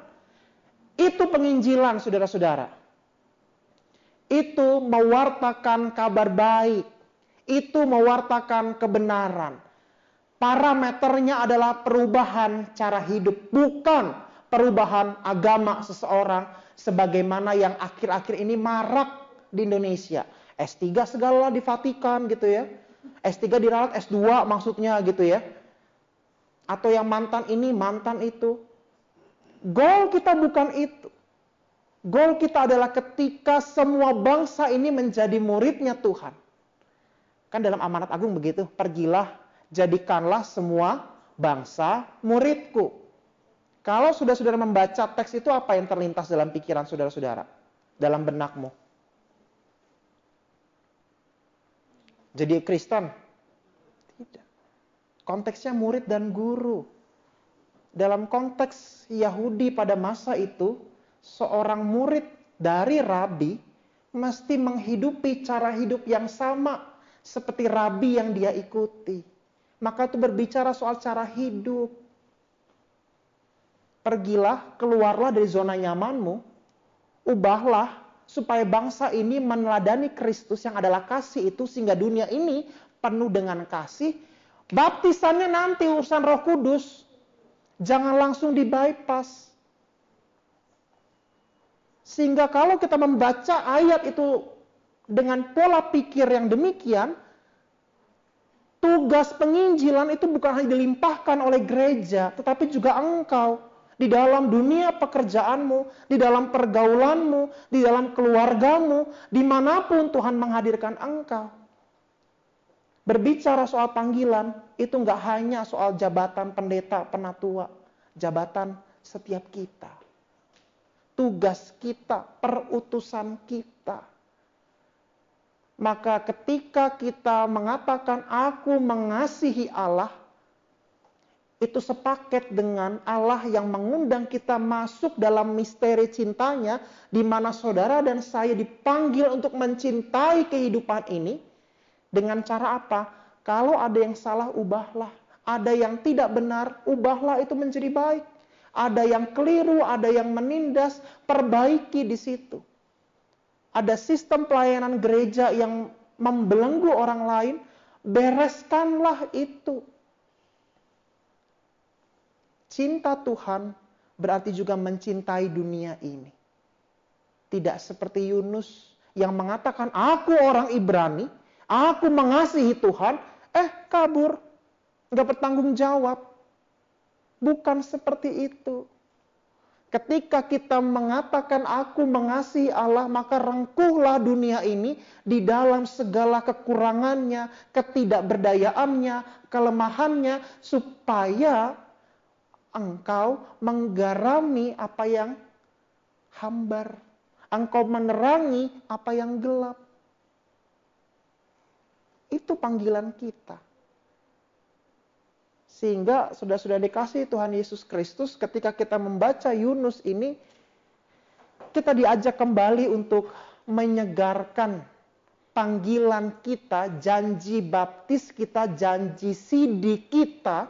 Speaker 1: Itu penginjilan saudara-saudara. Itu mewartakan kabar baik. Itu mewartakan kebenaran. Parameternya adalah perubahan cara hidup, bukan perubahan agama seseorang sebagaimana yang akhir-akhir ini marak di Indonesia. S3 segala di Vatikan gitu ya. S3 diralat S2 maksudnya gitu ya. Atau yang mantan ini, mantan itu. Goal kita bukan itu. Goal kita adalah ketika semua bangsa ini menjadi muridnya Tuhan. Kan dalam amanat agung begitu, pergilah jadikanlah semua bangsa muridku. Kalau sudah-saudara membaca teks itu apa yang terlintas dalam pikiran saudara-saudara? Dalam benakmu? Jadi Kristen? Konteksnya murid dan guru. Dalam konteks Yahudi pada masa itu, seorang murid dari rabi mesti menghidupi cara hidup yang sama seperti rabi yang dia ikuti. Maka itu berbicara soal cara hidup. Pergilah, keluarlah dari zona nyamanmu, ubahlah supaya bangsa ini meneladani Kristus yang adalah kasih itu sehingga dunia ini penuh dengan kasih. Baptisannya nanti urusan Roh Kudus. Jangan langsung di bypass. Sehingga kalau kita membaca ayat itu dengan pola pikir yang demikian, Tugas penginjilan itu bukan hanya dilimpahkan oleh gereja, tetapi juga engkau di dalam dunia pekerjaanmu, di dalam pergaulanmu, di dalam keluargamu, di mana pun Tuhan menghadirkan engkau. Berbicara soal panggilan, itu nggak hanya soal jabatan pendeta, penatua, jabatan setiap kita. Tugas kita, perutusan kita maka ketika kita mengatakan aku mengasihi Allah, itu sepaket dengan Allah yang mengundang kita masuk dalam misteri cintanya, di mana saudara dan saya dipanggil untuk mencintai kehidupan ini. Dengan cara apa? Kalau ada yang salah, ubahlah. Ada yang tidak benar, ubahlah itu menjadi baik. Ada yang keliru, ada yang menindas, perbaiki di situ ada sistem pelayanan gereja yang membelenggu orang lain, bereskanlah itu. Cinta Tuhan berarti juga mencintai dunia ini. Tidak seperti Yunus yang mengatakan, aku orang Ibrani, aku mengasihi Tuhan, eh kabur, nggak bertanggung jawab. Bukan seperti itu. Ketika kita mengatakan aku mengasihi Allah, maka rengkuhlah dunia ini di dalam segala kekurangannya, ketidakberdayaannya, kelemahannya, supaya engkau menggarami apa yang hambar. Engkau menerangi apa yang gelap. Itu panggilan kita. Sehingga sudah-sudah dikasih Tuhan Yesus Kristus ketika kita membaca Yunus ini, kita diajak kembali untuk menyegarkan panggilan kita, janji baptis kita, janji sidi kita,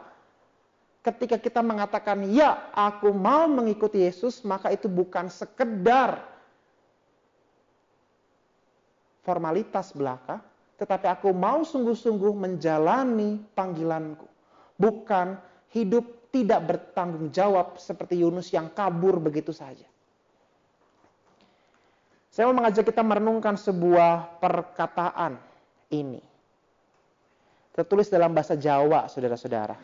Speaker 1: ketika kita mengatakan, ya aku mau mengikuti Yesus, maka itu bukan sekedar formalitas belaka, tetapi aku mau sungguh-sungguh menjalani panggilanku bukan hidup tidak bertanggung jawab seperti Yunus yang kabur begitu saja. Saya mau mengajak kita merenungkan sebuah perkataan ini. Tertulis dalam bahasa Jawa, saudara-saudara.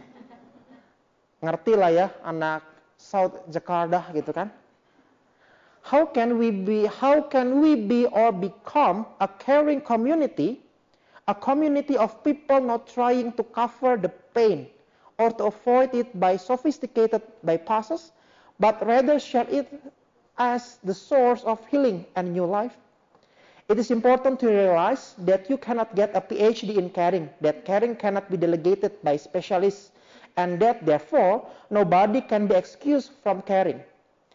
Speaker 1: Ngerti lah ya, anak South Jakarta gitu kan. How can we be, how can we be or become a caring community, a community of people not trying to cover the pain or to avoid it by sophisticated bypasses, but rather share it as the source of healing and new life. It is important to realize that you cannot get a PhD in caring, that caring cannot be delegated by specialists, and that therefore nobody can be excused from caring.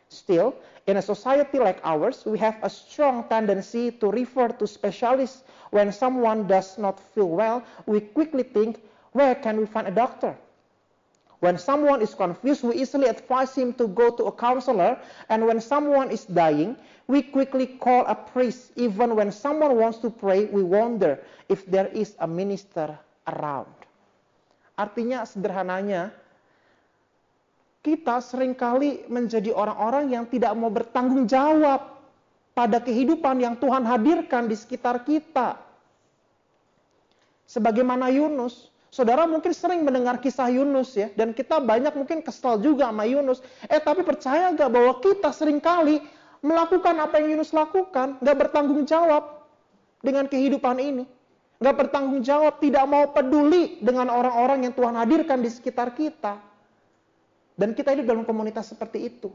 Speaker 1: Still, in a society like ours, we have a strong tendency to refer to specialists when someone does not feel well. We quickly think, where can we find a doctor? When someone is confused, we easily advise him to go to a counselor. And when someone is dying, we quickly call a priest. Even when someone wants to pray, we wonder if there is a minister around. Artinya sederhananya, kita sering kali menjadi orang-orang yang tidak mau bertanggung jawab pada kehidupan yang Tuhan hadirkan di sekitar kita. Sebagaimana Yunus, Saudara mungkin sering mendengar kisah Yunus ya, dan kita banyak mungkin kesal juga sama Yunus. Eh tapi percaya gak bahwa kita sering kali melakukan apa yang Yunus lakukan, gak bertanggung jawab dengan kehidupan ini. Gak bertanggung jawab, tidak mau peduli dengan orang-orang yang Tuhan hadirkan di sekitar kita. Dan kita hidup dalam komunitas seperti itu.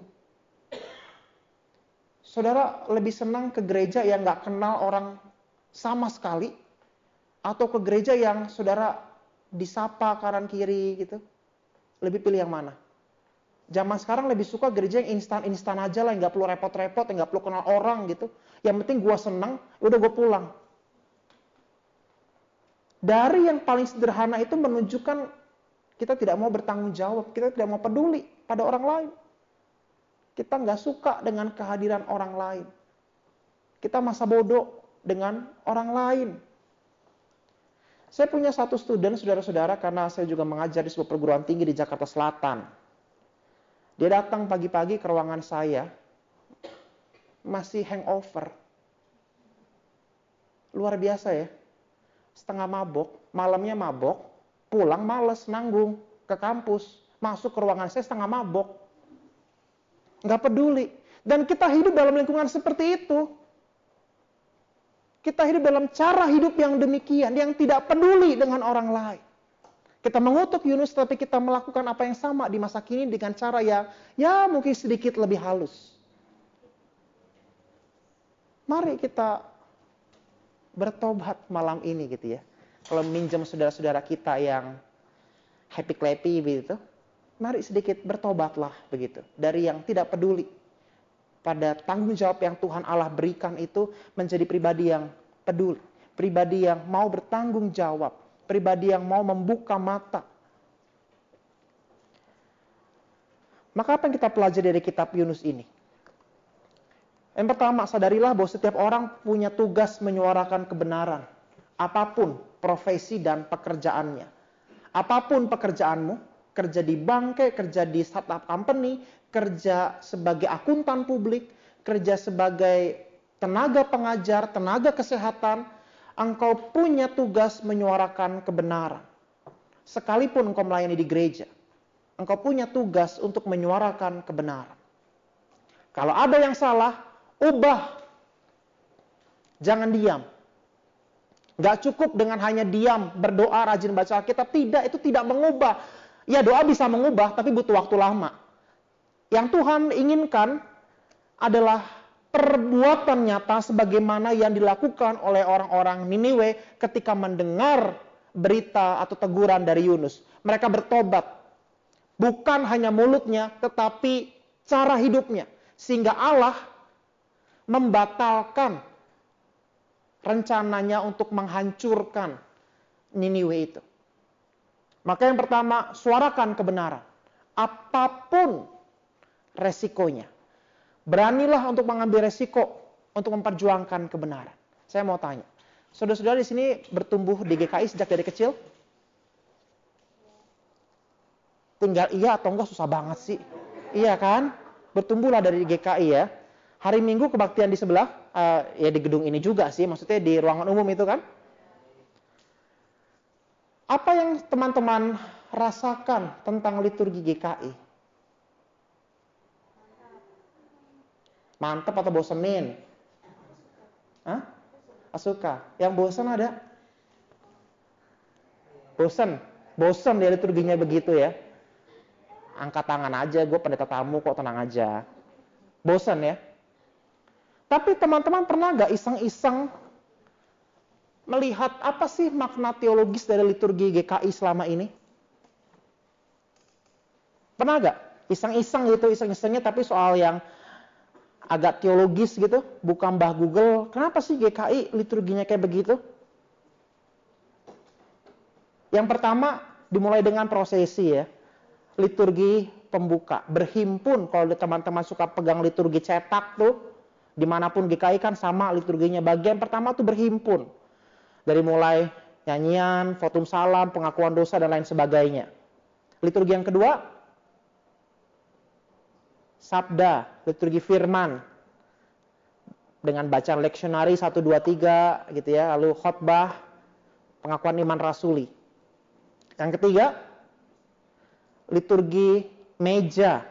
Speaker 1: Saudara lebih senang ke gereja yang gak kenal orang sama sekali, atau ke gereja yang saudara disapa kanan kiri gitu. Lebih pilih yang mana? Zaman sekarang lebih suka gereja yang instan-instan aja lah, nggak perlu repot-repot, nggak perlu kenal orang gitu. Yang penting gue seneng, udah gue pulang. Dari yang paling sederhana itu menunjukkan kita tidak mau bertanggung jawab, kita tidak mau peduli pada orang lain. Kita nggak suka dengan kehadiran orang lain. Kita masa bodoh dengan orang lain. Saya punya satu student, saudara-saudara, karena saya juga mengajar di sebuah perguruan tinggi di Jakarta Selatan. Dia datang pagi-pagi ke ruangan saya, masih hangover. Luar biasa ya. Setengah mabok, malamnya mabok, pulang males, nanggung ke kampus. Masuk ke ruangan saya setengah mabok. Nggak peduli. Dan kita hidup dalam lingkungan seperti itu. Kita hidup dalam cara hidup yang demikian, yang tidak peduli dengan orang lain. Kita mengutuk Yunus, tapi kita melakukan apa yang sama di masa kini dengan cara yang ya mungkin sedikit lebih halus. Mari kita bertobat malam ini gitu ya. Kalau minjem saudara-saudara kita yang happy clappy begitu, mari sedikit bertobatlah begitu. Dari yang tidak peduli pada tanggung jawab yang Tuhan Allah berikan itu menjadi pribadi yang peduli, pribadi yang mau bertanggung jawab, pribadi yang mau membuka mata. Maka apa yang kita pelajari dari kitab Yunus ini? Yang pertama, sadarilah bahwa setiap orang punya tugas menyuarakan kebenaran. Apa pun profesi dan pekerjaannya. Apa pun pekerjaanmu, kerja di bank, kerja di startup company, kerja sebagai akuntan publik, kerja sebagai tenaga pengajar, tenaga kesehatan, engkau punya tugas menyuarakan kebenaran. Sekalipun engkau melayani di gereja, engkau punya tugas untuk menyuarakan kebenaran. Kalau ada yang salah, ubah. Jangan diam. Gak cukup dengan hanya diam, berdoa, rajin baca Alkitab. Tidak, itu tidak mengubah. Ya doa bisa mengubah, tapi butuh waktu lama. Yang Tuhan inginkan adalah perbuatan nyata sebagaimana yang dilakukan oleh orang-orang Niniwe ketika mendengar berita atau teguran dari Yunus. Mereka bertobat. Bukan hanya mulutnya, tetapi cara hidupnya. Sehingga Allah membatalkan rencananya untuk menghancurkan Niniwe itu. Maka yang pertama, suarakan kebenaran. Apa pun resikonya. Beranilah untuk mengambil resiko untuk memperjuangkan kebenaran. Saya mau tanya, saudara-saudara di sini bertumbuh di GKI sejak dari kecil? Tinggal iya atau enggak susah banget sih. Iya kan? Bertumbuhlah dari GKI ya. Hari Minggu kebaktian di sebelah, uh, ya di gedung ini juga sih, maksudnya di ruangan umum itu kan. Apa yang teman-teman rasakan tentang liturgi GKI? Mantep atau bosenin? Hah? Suka. Yang bosan ada? Bosan. Bosan dia liturginya begitu ya. Angkat tangan aja, gue pendeta tamu kok tenang aja. Bosan ya. Tapi teman-teman pernah gak iseng-iseng melihat apa sih makna teologis dari liturgi GKI selama ini? Pernah gak? Iseng-iseng gitu, iseng-isengnya tapi soal yang agak teologis gitu, bukan Mbah Google. Kenapa sih GKI liturginya kayak begitu? Yang pertama dimulai dengan prosesi ya. liturgi pembuka, berhimpun. Kalau teman-teman suka pegang liturgi cetak tuh, di mana pun GKI kan sama liturginya. Bagian pertama tuh berhimpun. Dari mulai nyanyian, fotum salam, pengakuan dosa, dan lain sebagainya. Liturgi yang kedua, sabda, liturgi firman. Dengan bacaan leksionari 1, 2, 3 gitu ya. Lalu khotbah, pengakuan iman rasuli. Yang ketiga, liturgi meja.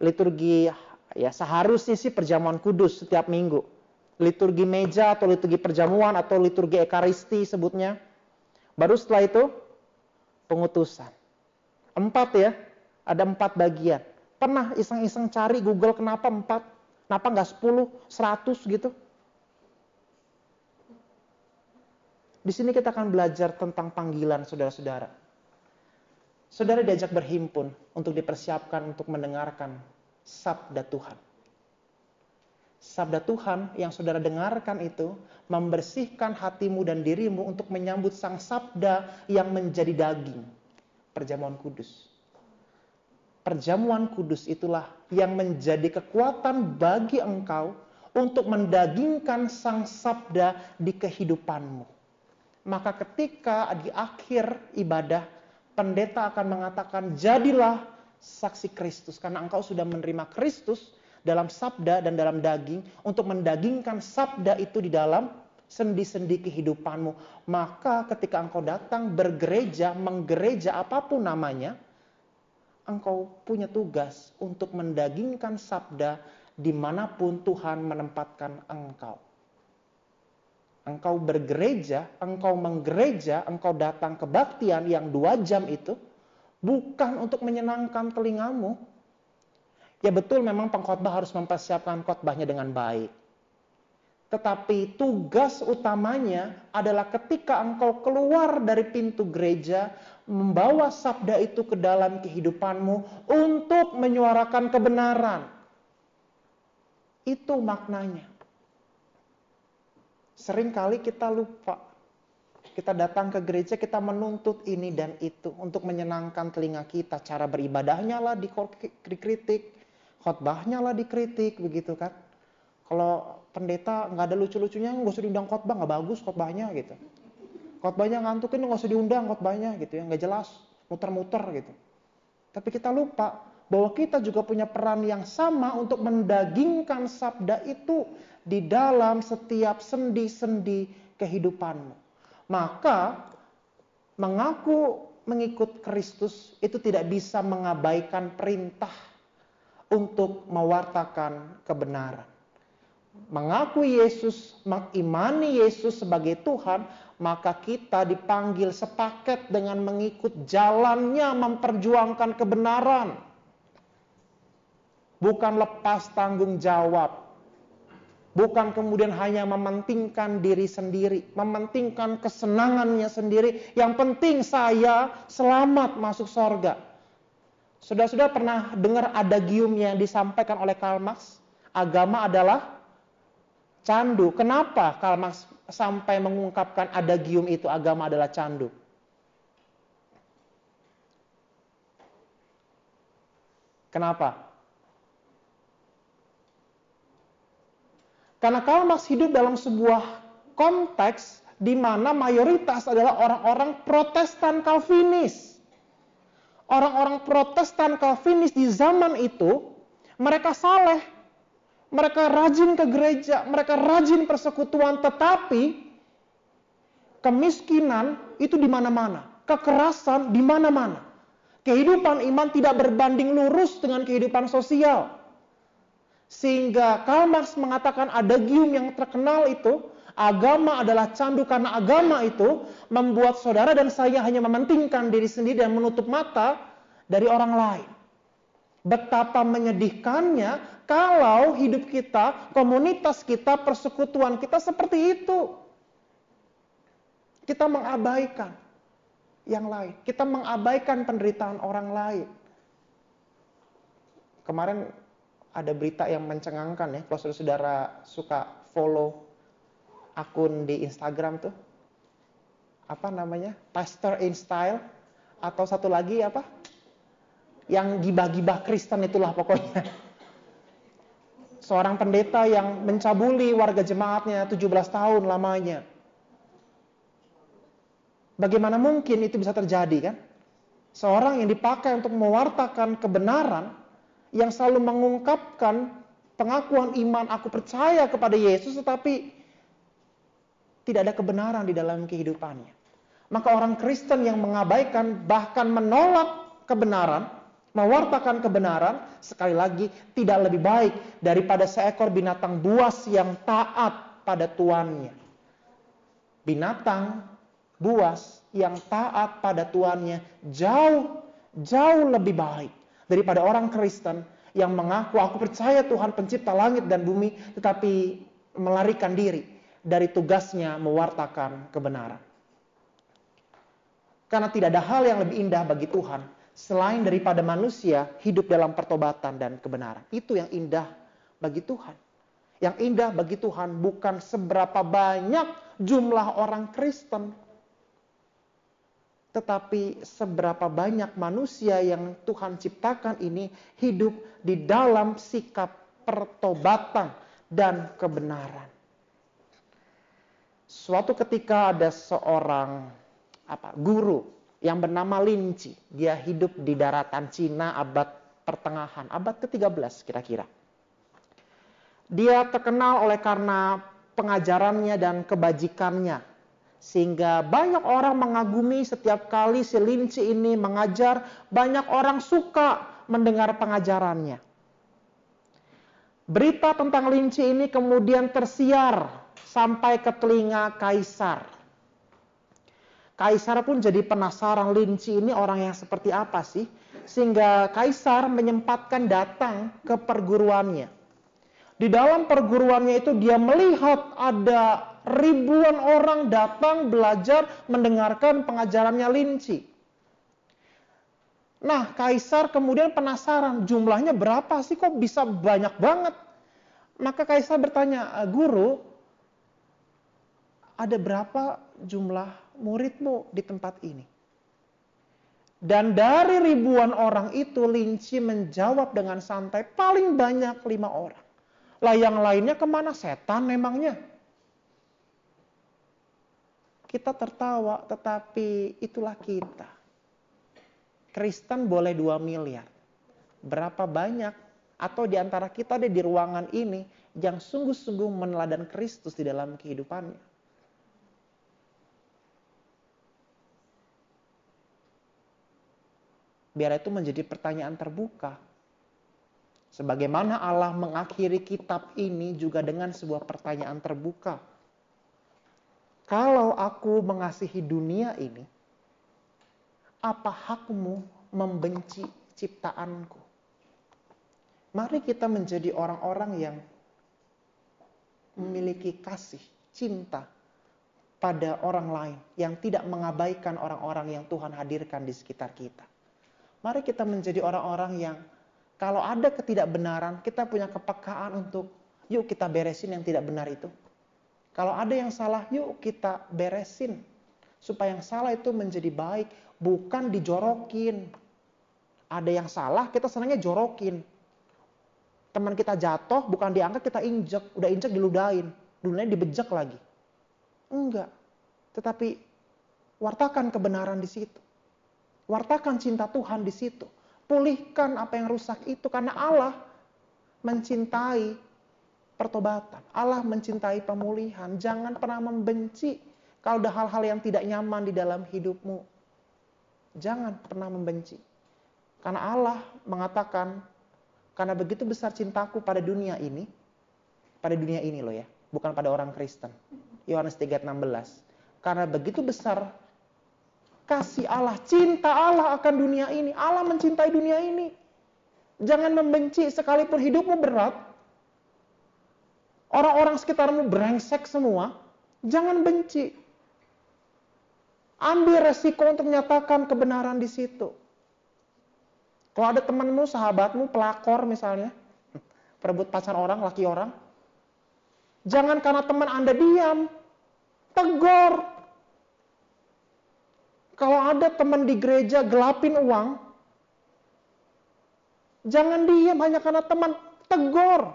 Speaker 1: Liturgi ya seharusnya sih perjamuan kudus setiap minggu. Liturgi meja atau liturgi perjamuan atau liturgi ekaristi sebutnya. Baru setelah itu pengutusan. Empat ya, ada empat bagian. Pernah iseng-iseng cari Google kenapa empat? Kenapa nggak sepuluh, seratus gitu? Di sini kita akan belajar tentang panggilan saudara-saudara. Saudara diajak berhimpun untuk dipersiapkan untuk mendengarkan sabda Tuhan. Sabda Tuhan yang saudara dengarkan itu membersihkan hatimu dan dirimu untuk menyambut sang sabda yang menjadi daging. Perjamuan kudus. Perjamuan kudus itulah yang menjadi kekuatan bagi engkau untuk mendagingkan sang sabda di kehidupanmu maka ketika di akhir ibadah pendeta akan mengatakan jadilah saksi Kristus karena engkau sudah menerima Kristus dalam sabda dan dalam daging untuk mendagingkan sabda itu di dalam sendi-sendi kehidupanmu. Maka ketika engkau datang bergereja, menggereja apa pun namanya, engkau punya tugas untuk mendagingkan sabda di mana pun Tuhan menempatkan engkau engkau bergereja, engkau menggereja, engkau datang kebaktian yang dua jam itu, bukan untuk menyenangkan telingamu. Ya betul memang pengkhotbah harus mempersiapkan khotbahnya dengan baik. Tetapi tugas utamanya adalah ketika engkau keluar dari pintu gereja, membawa sabda itu ke dalam kehidupanmu untuk menyuarakan kebenaran. Itu maknanya. Seringkali kita lupa. Kita datang ke gereja, kita menuntut ini dan itu untuk menyenangkan telinga kita. Cara beribadahnya lah dikritik, khotbahnya lah dikritik, begitu kan. Kalau pendeta nggak ada lucu-lucunya, nggak usah diundang khotbah, nggak bagus khotbahnya gitu. Khotbahnya ngantukin nggak usah diundang khotbahnya gitu ya, nggak jelas, muter-muter gitu. Tapi kita lupa bahwa kita juga punya peran yang sama untuk mendagingkan sabda itu di dalam setiap sendi-sendi kehidupanmu. Maka mengaku mengikut Kristus itu tidak bisa mengabaikan perintah untuk mewartakan kebenaran. Mengaku Yesus, mengimani Yesus sebagai Tuhan, maka kita dipanggil sepaket dengan mengikut jalannya memperjuangkan kebenaran. Bukan lepas tanggung jawab, Bukan kemudian hanya mementingkan diri sendiri, mementingkan kesenangannya sendiri. Yang penting saya selamat masuk sorga. Sudah-sudah pernah dengar adagium yang disampaikan oleh Karl Marx? Agama adalah candu. Kenapa Karl Marx sampai mengungkapkan adagium itu agama adalah candu? Kenapa? Karena Karl Marx hidup dalam sebuah konteks di mana mayoritas adalah orang-orang Protestan Calvinis. Orang-orang Protestan Calvinis di zaman itu mereka saleh, mereka rajin ke gereja, mereka rajin persekutuan, tetapi kemiskinan itu di mana-mana, kekerasan di mana-mana. Kehidupan iman tidak berbanding lurus dengan kehidupan sosial. Sehingga Karl Marx mengatakan ada gium yang terkenal itu, agama adalah candu karena agama itu membuat saudara dan saya hanya mementingkan diri sendiri dan menutup mata dari orang lain. Betapa menyedihkannya kalau hidup kita, komunitas kita, persekutuan kita seperti itu. Kita mengabaikan yang lain. Kita mengabaikan penderitaan orang lain. Kemarin ada berita yang mencengangkan ya kalau saudara-saudara suka follow akun di Instagram tuh apa namanya Pastor in Style atau satu lagi apa yang gibah-gibah Kristen itulah pokoknya. Seorang pendeta yang mencabuli warga jemaatnya 17 tahun lamanya. Bagaimana mungkin itu bisa terjadi kan? Seorang yang dipakai untuk mewartakan kebenaran, yang selalu mengungkapkan pengakuan iman aku percaya kepada Yesus tetapi tidak ada kebenaran di dalam kehidupannya. Maka orang Kristen yang mengabaikan bahkan menolak kebenaran, mewartakan kebenaran, sekali lagi tidak lebih baik daripada seekor binatang buas yang taat pada tuannya. Binatang buas yang taat pada tuannya jauh jauh lebih baik daripada orang Kristen yang mengaku aku percaya Tuhan pencipta langit dan bumi tetapi melarikan diri dari tugasnya mewartakan kebenaran. Karena tidak ada hal yang lebih indah bagi Tuhan selain daripada manusia hidup dalam pertobatan dan kebenaran. Itu yang indah bagi Tuhan. Yang indah bagi Tuhan bukan seberapa banyak jumlah orang Kristen tetapi seberapa banyak manusia yang Tuhan ciptakan ini hidup di dalam sikap pertobatan dan kebenaran. Suatu ketika ada seorang apa guru yang bernama Linci. Dia hidup di daratan Cina abad pertengahan, abad ke-13 kira-kira. Dia terkenal oleh karena pengajarannya dan kebajikannya sehingga banyak orang mengagumi setiap kali si Linci ini mengajar, banyak orang suka mendengar pengajarannya. Berita tentang Linci ini kemudian tersiar sampai ke telinga kaisar. Kaisar pun jadi penasaran Linci ini orang yang seperti apa sih? Sehingga kaisar menyempatkan datang ke perguruannya. Di dalam perguruannya itu dia melihat ada ribuan orang datang belajar mendengarkan pengajarannya Linci. Nah, kaisar kemudian penasaran, jumlahnya berapa sih kok bisa banyak banget? Maka kaisar bertanya, eh, "Guru, ada berapa jumlah muridmu di tempat ini?" Dan dari ribuan orang itu Linci menjawab dengan santai, paling banyak lima orang. Lah yang lainnya ke mana setan memangnya? Kita tertawa, tetapi itulah kita. Kristen boleh 2 miliar. Berapa banyak atau di antara kita ada di ruangan ini yang sungguh-sungguh meneladan Kristus di dalam kehidupannya. Biar itu menjadi pertanyaan terbuka. Sebagaimana Allah mengakhiri kitab ini juga dengan sebuah pertanyaan terbuka kalau aku mengasihi dunia ini, apa hakmu membenci ciptaanku? Mari kita menjadi orang-orang yang memiliki kasih, cinta pada orang lain yang tidak mengabaikan orang-orang yang Tuhan hadirkan di sekitar kita. Mari kita menjadi orang-orang yang kalau ada ketidakbenaran, kita punya kepekaan untuk yuk kita beresin yang tidak benar itu. Kalau ada yang salah, yuk kita beresin. Supaya yang salah itu menjadi baik, bukan dijorokin. Ada yang salah, kita senangnya jorokin. Teman kita jatuh, bukan diangkat, kita injek. Udah injek, diludain. Dulunya dibejek lagi. Enggak. Tetapi wartakan kebenaran di situ. Wartakan cinta Tuhan di situ. Pulihkan apa yang rusak itu karena Allah mencintai pertobatan. Allah mencintai pemulihan. Jangan pernah membenci kalau ada hal-hal yang tidak nyaman di dalam hidupmu. Jangan pernah membenci. Karena Allah mengatakan, karena begitu besar cintaku pada dunia ini, pada dunia ini loh ya, bukan pada orang Kristen. Yohanes 3:16. Karena begitu besar kasih Allah, cinta Allah akan dunia ini. Allah mencintai dunia ini. Jangan membenci sekalipun hidupmu berat, orang-orang sekitarmu brengsek semua, jangan benci. Ambil resiko untuk menyatakan kebenaran di situ. Kalau ada temanmu, sahabatmu, pelakor misalnya, perebut pacar orang, laki orang, jangan karena teman Anda diam, tegur. Kalau ada teman di gereja gelapin uang, Jangan diam hanya karena teman, tegur.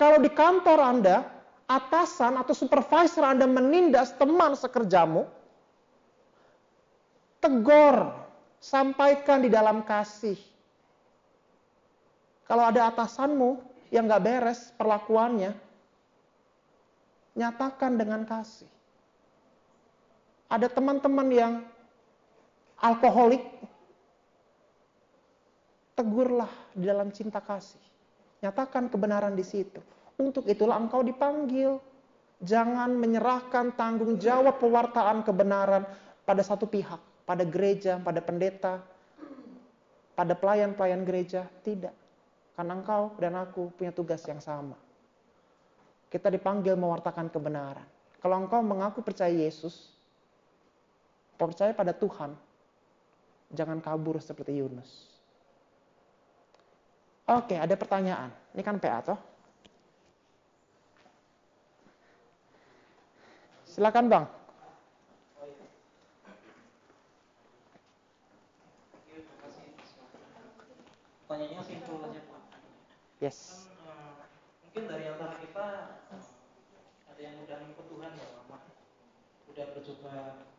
Speaker 1: Kalau di kantor Anda, atasan atau supervisor Anda menindas teman sekerjamu, tegur, sampaikan di dalam kasih. Kalau ada atasanmu yang nggak beres perlakuannya, nyatakan dengan kasih. Ada teman-teman yang alkoholik, tegurlah di dalam cinta kasih. Nyatakan kebenaran di situ. Untuk itulah engkau dipanggil. Jangan menyerahkan tanggung jawab pewartaan kebenaran pada satu pihak, pada gereja, pada pendeta, pada pelayan-pelayan gereja. Tidak. Karena engkau dan aku punya tugas yang sama. Kita dipanggil mewartakan kebenaran. Kalau engkau mengaku percaya Yesus, percaya pada Tuhan, jangan kabur seperti Yunus. Oke, ada pertanyaan. Ini kan PA toh? Silakan Bang.
Speaker 6: Pertanyaannya simpel aja Pak.
Speaker 1: Yes.
Speaker 6: Uh, mungkin dari antara kita ada yang udah ngikut Tuhan ya lama, udah bercoba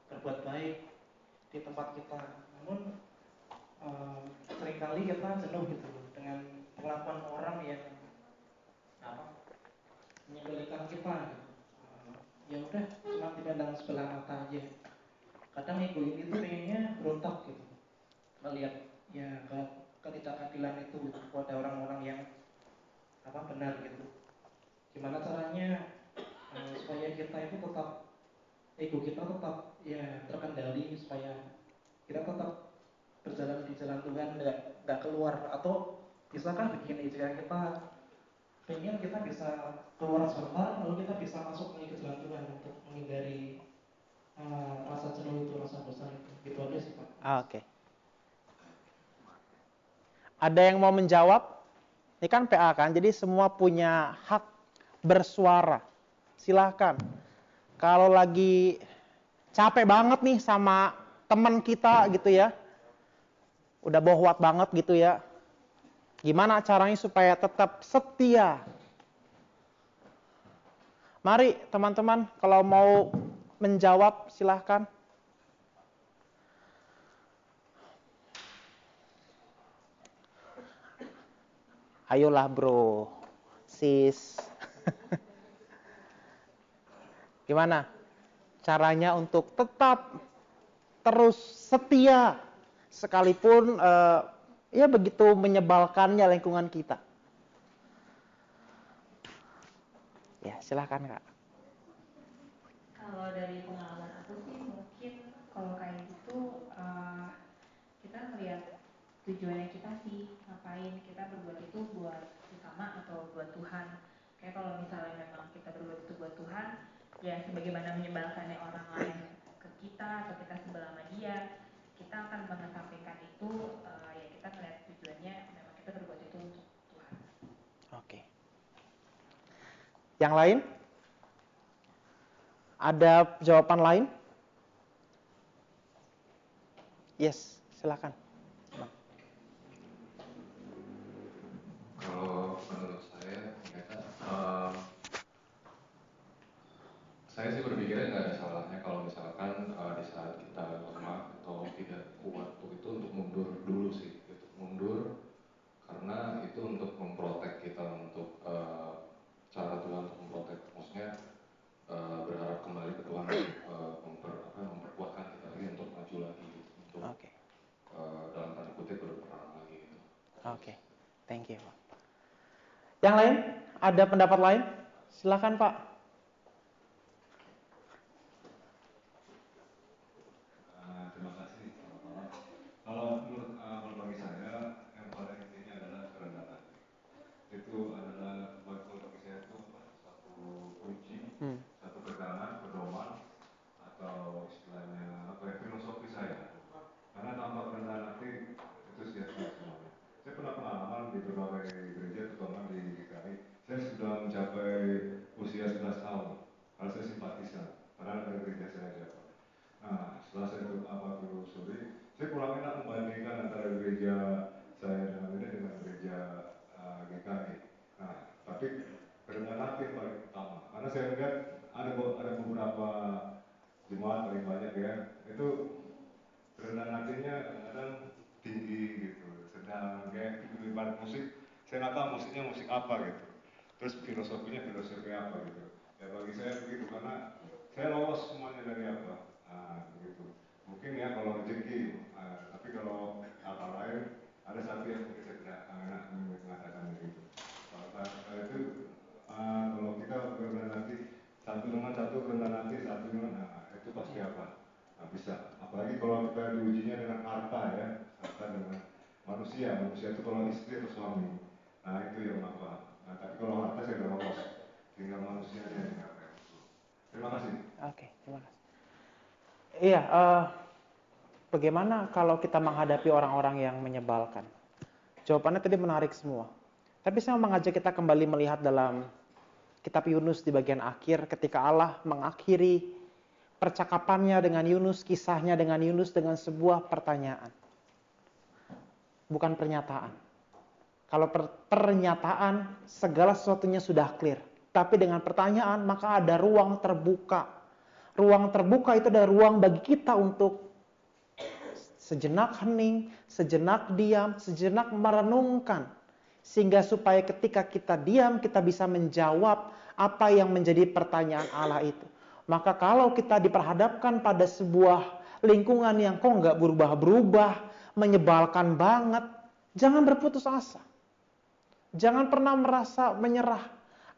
Speaker 6: berbuat baik di tempat kita. Namun uh, sering kali kita jenuh gitu dengan perlakuan orang yang apa menyebelikan kita. Ya udah cuma dipandang sebelah mata aja. Kadang ego ini tuh kayaknya berontak gitu melihat ya ketidakadilan itu kepada orang-orang yang apa benar gitu gimana caranya uh, supaya kita itu tetap ego kita tetap ya terkendali supaya kita tetap berjalan di jalan Tuhan nggak keluar atau bisakah begini jika kita pengen kita bisa keluar sebentar lalu kita bisa masuk lagi ke jalan Tuhan untuk menghindari uh, rasa jenuh itu rasa bosan itu gitu aja sih pak.
Speaker 1: Ah, Oke. Okay. Ada yang mau menjawab? Ini kan PA kan, jadi semua punya hak bersuara. Silahkan. Kalau lagi capek banget nih sama teman kita gitu ya, udah bohwat banget gitu ya. Gimana caranya supaya tetap setia? Mari teman-teman, kalau mau menjawab silahkan. Ayolah bro, sis. Gimana caranya untuk tetap terus setia sekalipun uh, ya begitu menyebalkannya lingkungan kita. Ya silahkan kak.
Speaker 7: Kalau dari pengalaman aku sih mungkin kalau kayak gitu uh, kita melihat tujuannya kita sih ngapain kita berbuat itu buat sesama atau buat Tuhan kayak kalau misalnya memang kita berbuat itu buat Tuhan ya sebagaimana menyebalkannya orang lain ke kita atau kita sebelah sama dia kita akan mengesampingkan itu uh, kita melihat tujuannya memang kita berbuat itu untuk Tuhan.
Speaker 1: Oke. Yang lain? Ada jawaban lain? Yes silakan.
Speaker 8: Kalau menurut saya ternyata uh, saya sih berpikirnya nggak ada salahnya kalau misalkan uh, di saat kita lemah atau tidak kuat itu untuk mundur dulu sih gitu. mundur karena itu untuk memprotek kita untuk uh, cara Tuhan untuk memprotek maksudnya uh, berharap kembali ke Tuhan uh, memper, apa, memperkuatkan kita lagi untuk maju lagi gitu. untuk
Speaker 1: okay.
Speaker 8: uh, dalam tanda kutip berperang lagi gitu.
Speaker 1: Oke, okay. thank you. Yang lain? Ada pendapat lain? Silakan Pak.
Speaker 9: Uh, terima kasih. Kalau menurut uh, kalau bagi saya yang paling intinya adalah kerendahan. Itu adalah bagi saya itu satu kunci, hmm. satu pegangan, pedoman atau istilahnya apa ya filosofi saya. Karena tanpa kerendahan hati itu sia-sia semuanya. Saya pernah pengalaman di berbagai gereja, terutama di DKI. Saya sudah mencapai usia 11 tahun. Kalau saya simpatisan, padahal dari gereja saya aja. Nah, setelah saya apa telusuri, saya kurang enak membandingkan antara gereja saya dengan ya itu kerendahan hatinya kadang-kadang tinggi gitu sedang kayak ibarat musik saya nggak tahu musiknya musik apa gitu terus filosofinya filosofi apa gitu ya bagi saya begitu karena saya lolos semuanya dari apa nah, begitu mungkin ya kalau rezeki uh, tapi kalau hal lain ada satu yang mungkin saya tidak enak mengatakan begitu kalau itu uh, kalau kita berkenan nanti satu dengan satu kerendahan nanti satu dengan nah, itu pasti apa nah, bisa. Apalagi kalau kita diujinya dengan harta ya harta dengan manusia. Manusia itu kalau istri atau suami. Nah itu yang apa? Nah tapi kalau harta saya udah lolos tinggal manusia yang apa terima kasih.
Speaker 1: Oke terima kasih. Iya uh, bagaimana kalau kita menghadapi orang-orang yang menyebalkan? Jawabannya tadi menarik semua. Tapi saya mengajak kita kembali melihat dalam kitab Yunus di bagian akhir ketika Allah mengakhiri percakapannya dengan Yunus, kisahnya dengan Yunus dengan sebuah pertanyaan. Bukan pernyataan. Kalau per pernyataan segala sesuatunya sudah clear. Tapi dengan pertanyaan maka ada ruang terbuka. Ruang terbuka itu ada ruang bagi kita untuk sejenak hening, sejenak diam, sejenak merenungkan sehingga supaya ketika kita diam kita bisa menjawab apa yang menjadi pertanyaan Allah itu. Maka kalau kita diperhadapkan pada sebuah lingkungan yang kok nggak berubah-berubah, menyebalkan banget, jangan berputus asa. Jangan pernah merasa menyerah.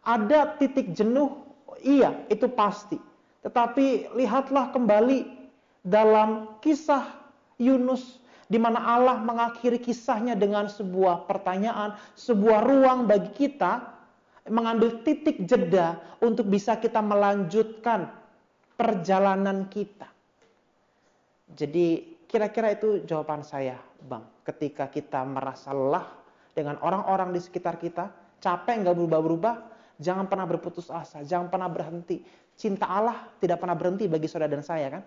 Speaker 1: Ada titik jenuh, iya itu pasti. Tetapi lihatlah kembali dalam kisah Yunus di mana Allah mengakhiri kisahnya dengan sebuah pertanyaan, sebuah ruang bagi kita mengambil titik jeda untuk bisa kita melanjutkan perjalanan kita. Jadi kira-kira itu jawaban saya, Bang. Ketika kita merasa lelah dengan orang-orang di sekitar kita, capek nggak berubah-berubah, jangan pernah berputus asa, jangan pernah berhenti. Cinta Allah tidak pernah berhenti bagi saudara dan saya kan?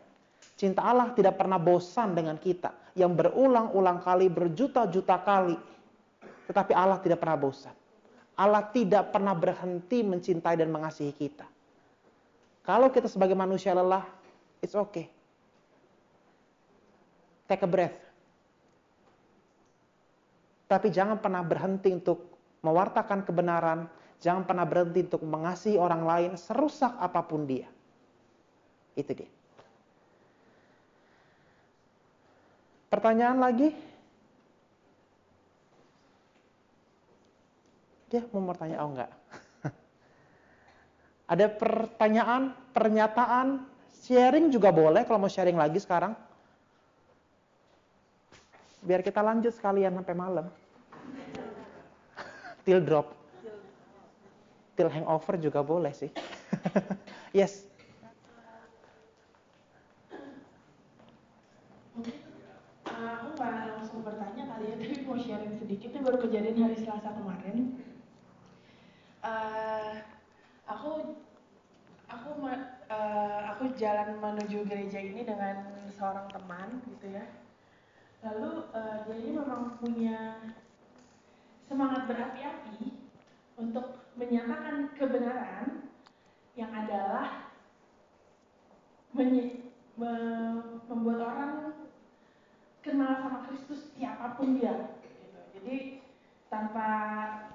Speaker 1: Cinta Allah tidak pernah bosan dengan kita. Yang berulang-ulang kali, berjuta-juta kali. Tetapi Allah tidak pernah bosan. Allah tidak pernah berhenti mencintai dan mengasihi kita. Kalau kita sebagai manusia lelah, it's okay. Take a breath. Tapi jangan pernah berhenti untuk mewartakan kebenaran. Jangan pernah berhenti untuk mengasihi orang lain serusak apa pun dia. Itu dia. Pertanyaan lagi? Dia mau bertanya, oh enggak. Ada pertanyaan, pernyataan, sharing juga boleh kalau mau sharing lagi sekarang. Biar kita lanjut sekalian sampai malam. Till drop. Till hangover juga boleh sih. yes.
Speaker 10: aku nggak langsung bertanya kali ya, tapi mau sharing sedikit. Ini baru kejadian hari Selasa kemarin. Uh, aku aku uh, aku jalan menuju gereja ini dengan seorang teman gitu ya. Lalu uh, dia ini memang punya semangat berapi-api untuk menyatakan kebenaran yang adalah menye, me, membuat orang kenal sama Kristus siapa pun dia gitu. jadi tanpa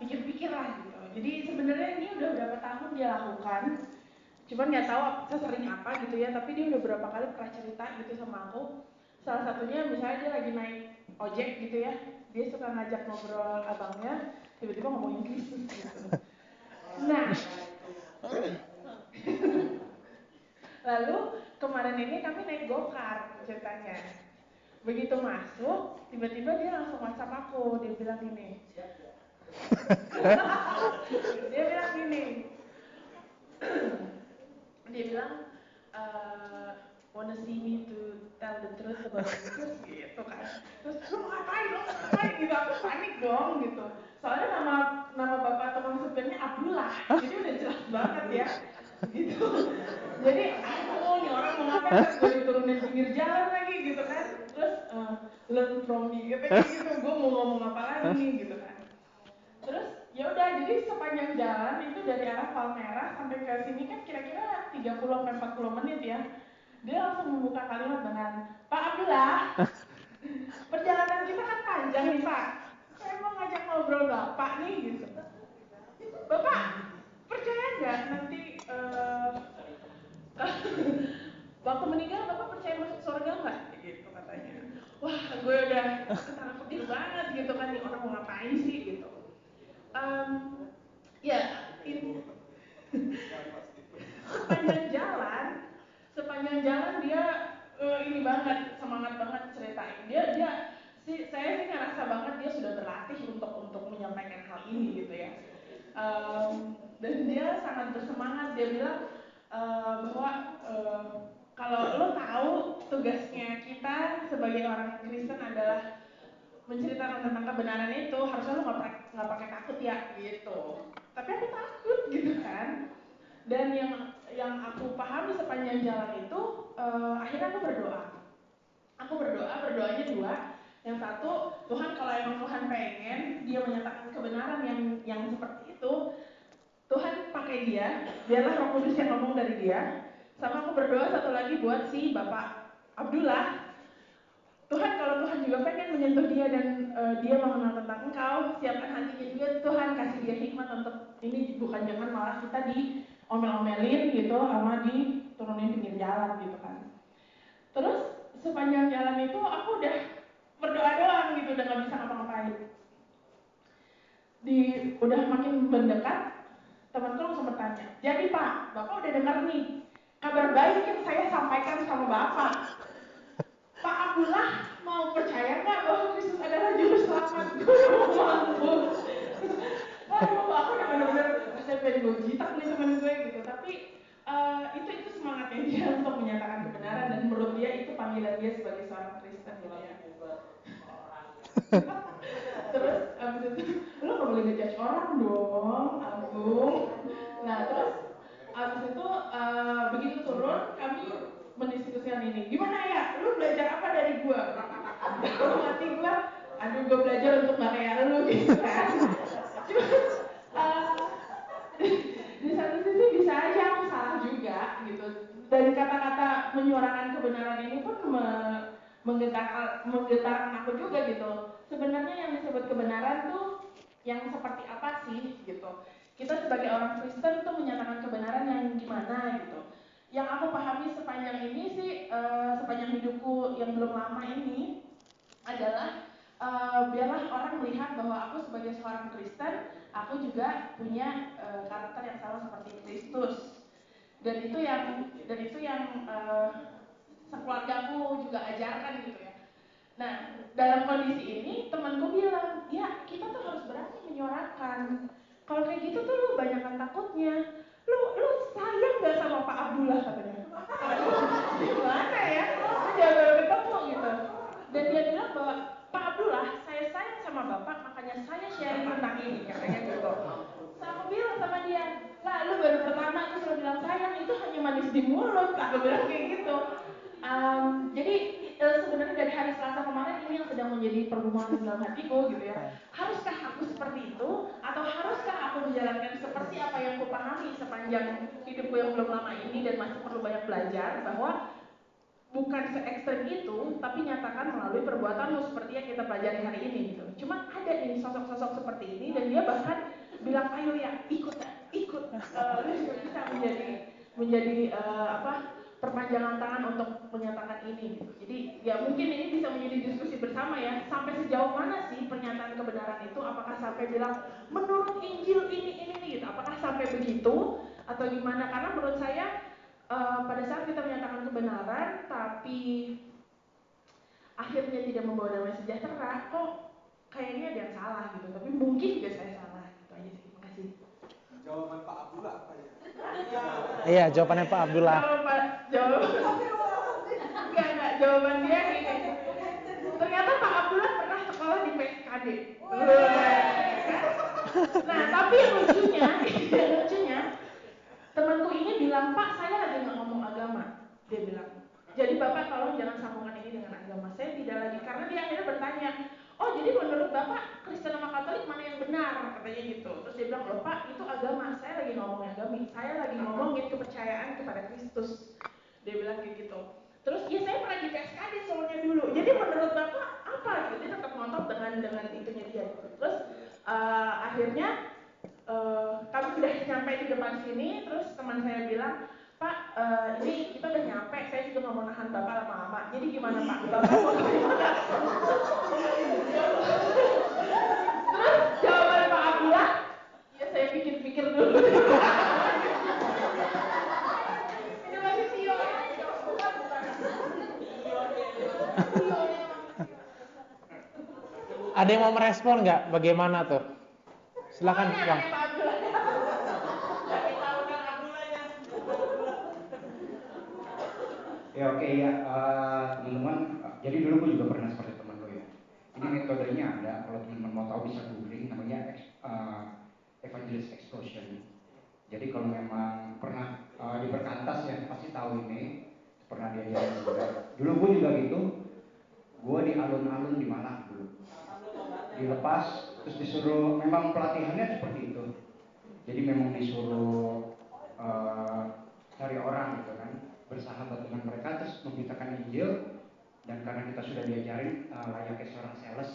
Speaker 10: pikir-pikir lah gitu jadi sebenarnya ini udah berapa tahun dia lakukan. Cuman nggak tahu sering apa gitu ya tapi dia udah berapa kali pernah cerita gitu sama aku. Salah satunya misalnya dia lagi naik ojek gitu ya dia suka ngajak ngobrol abangnya tiba-tiba ngomongin Kristus gitu. Nah lalu kemarin ini kami naik gokar ceritanya. Begitu masuk tiba-tiba dia langsung whatsapp aku dia bilang gini dia bilang gini. Dia bilang uh, wanna see me to tell the truth about Jesus gitu kan. Terus lu ngapain? Lu ngapain? Gitu. Aku panik dong gitu. Soalnya nama nama bapak tukang supirnya Abdullah. Jadi udah jelas banget ya. Gitu. Jadi aku nih orang mau ngapain? Gue diturunin pinggir jalan lagi gitu kan. Terus uh, learn from me. Gitu gitu. Gue mau ngomong apa lagi gitu kan terus ya udah jadi sepanjang jalan itu dari arah Palmerah sampai ke sini kan kira-kira 30 sampai 40 menit ya. Dia langsung membuka kalimat dengan Pak Abdullah perjalanan kita kan panjang nih Pak. Saya mau ngajak ngobrol Bapak nih gitu. Bapak percaya nggak nanti uh, waktu meninggal Bapak percaya masuk surga nggak? Gitu katanya. Wah gue udah ketara petir banget gitu kan. Nih orang mau ngapain sih? Gitu. Um, ya ini sepanjang jalan sepanjang jalan dia uh, ini banget semangat banget ceritain. Dia dia si saya sih ngerasa banget dia sudah berlatih untuk untuk menyampaikan hal ini gitu ya. Um, dan dia sangat bersemangat. Dia bilang uh, bahwa uh, kalau lo tahu tugasnya kita sebagai orang Kristen adalah menceritakan tentang kebenaran itu harusnya lo nggak pakai takut ya gitu. Tapi aku takut gitu kan. Dan yang yang aku pahami sepanjang jalan itu uh, akhirnya aku berdoa. Aku berdoa berdoanya dua. Yang satu Tuhan kalau emang Tuhan pengen dia menyatakan kebenaran yang yang seperti itu Tuhan pakai dia biarlah Roh Kudus yang ngomong dari dia. Sama aku berdoa satu lagi buat si Bapak Abdullah. Tuhan kalau Tuhan juga pengen menyentuh dia dan uh, dia mengenal tentang engkau, siapkan hatinya juga. Tuhan kasih dia hikmat untuk ini bukan jangan malah kita di omel-omelin gitu sama di turunin pinggir jalan gitu kan. Terus sepanjang jalan itu aku udah berdoa doang gitu udah nggak bisa ngapa-ngapain. Di udah makin mendekat temanku langsung bertanya, jadi Pak, Bapak udah dengar nih kabar baik yang saya sampaikan sama Bapak Pak Abdullah mau percaya nggak bahwa Kristus adalah juru selamat? Gue. Waduh, aku udah bener-bener pengen gue jitak nih temen gue gitu. Tapi uh, itu itu semangatnya dia untuk menyatakan kebenaran dan menurut dia itu panggilan dia sebagai seorang Kristen gitu ya. terus abis itu lo gak boleh ngejudge orang dong, Agung. Nah terus abis itu uh, begitu turun kami mendiskusikan ini. Gimana ya? Lu belajar apa dari gua? Kalau mati gua, aduh gua belajar untuk gak kayak lu gitu kan. Cuma uh, di satu sisi bisa aja aku salah juga gitu. Dan kata-kata menyuarakan kebenaran ini pun me menggetar menggetarkan aku juga gitu. Sebenarnya yang disebut kebenaran tuh yang seperti apa sih gitu. Kita sebagai orang Kristen tuh menyatakan kebenaran yang gimana gitu yang aku pahami sepanjang ini sih uh, sepanjang hidupku yang belum lama ini adalah uh, biarlah orang melihat bahwa aku sebagai seorang Kristen aku juga punya uh, karakter yang sama seperti Kristus dan itu yang dan itu yang uh, sekeluargaku juga ajarkan gitu ya nah dalam kondisi ini temanku bilang ya kita tuh harus berani menyuarakan. Kalau kayak gitu tuh lu banyakkan takutnya. Lu lu sayang gak sama Pak Abdullah? katanya. Gimana ya? Dia baru ketemu gitu. Dan dia bilang bahwa Pak Abdullah saya sayang sama bapak makanya saya sharing tentang ini katanya gitu. So, aku bilang sama dia lah lu baru pertama terus lu bilang sayang itu hanya manis di mulut aku bilang kayak gitu. Um, jadi uh, sebenarnya dari hari Selasa kemarin ini yang sedang menjadi pergumulan dalam hatiku gitu ya. Haruskah aku seperti itu atau haruskah aku menjalankan seperti apa yang aku pahami sepanjang hidupku yang belum lama ini dan masih perlu banyak belajar bahwa bukan se ekstrem itu, tapi nyatakan melalui perbuatanmu seperti yang kita pelajari hari ini gitu. Cuma ada nih sosok-sosok seperti ini dan dia bahkan bilang ayo ya ikut ikut uh, bisa menjadi menjadi uh, apa perpanjangan tangan untuk menyatakan ini. Gitu. Jadi ya mungkin ini bisa menjadi diskusi bersama ya. Sampai sejauh mana sih pernyataan kebenaran itu? Apakah sampai bilang menurut Injil ini ini ini gitu? Apakah sampai begitu atau gimana? Karena menurut saya uh, pada saat kita menyatakan kebenaran tapi akhirnya tidak membawa damai sejahtera, kok kayaknya ada yang salah gitu. Tapi mungkin juga saya salah gitu aja sih. Terima kasih.
Speaker 3: Jawaban Pak Abdullah?
Speaker 1: Iya, jawabannya Pak Abdullah.
Speaker 10: Jawaban, jawaban. Enggak, jawaban dia ini. Ternyata Pak Abdullah pernah sekolah di PSKD. Nah, tapi yang lucunya, yang lucunya, temanku ini bilang, Pak, saya lagi nggak ngomong agama. Dia bilang, jadi Bapak tolong jangan sambungkan ini dengan agama. Saya tidak lagi, karena dia akhirnya bertanya, oh jadi menurut Bapak Kristen sama Katolik mana yang benar? Katanya gitu. Terus dia bilang, loh Pak, itu agama. Saya lagi saya lagi ngomongin gitu, kepercayaan kepada Kristus. Dia bilang kayak gitu. Terus ya saya pernah di PSKD soalnya dulu. Jadi menurut bapak apa gitu? Dia tetap ngotot dengan dengan itunya dia. Terus uh, akhirnya uh, kami sudah nyampe di depan sini terus teman saya bilang pak uh, ini kita udah nyampe saya juga mau nahan bapak lama-lama jadi gimana pak? Bapak?
Speaker 1: Ada yang mau merespon nggak? Bagaimana tuh? Silakan, Bang.
Speaker 3: Ya oke ya eh, teman-teman. Jadi dulu gue juga pernah seperti teman lo ya. Ini metodenya ada. Kalau teman-teman mau tahu bisa googling. Namanya eh, evangelist explosion. Jadi kalau memang pernah eh, di perkantas ya pasti tahu ini. Pernah diajarin juga. Dulu gue juga gitu. Gue di alun-alun di Malang. Dilepas terus disuruh. Memang pelatihannya seperti itu. Jadi memang disuruh eh, cari orang gitu kan bersahabat dengan mereka terus memberitakan Injil dan karena kita sudah diajarin uh, layaknya seorang sales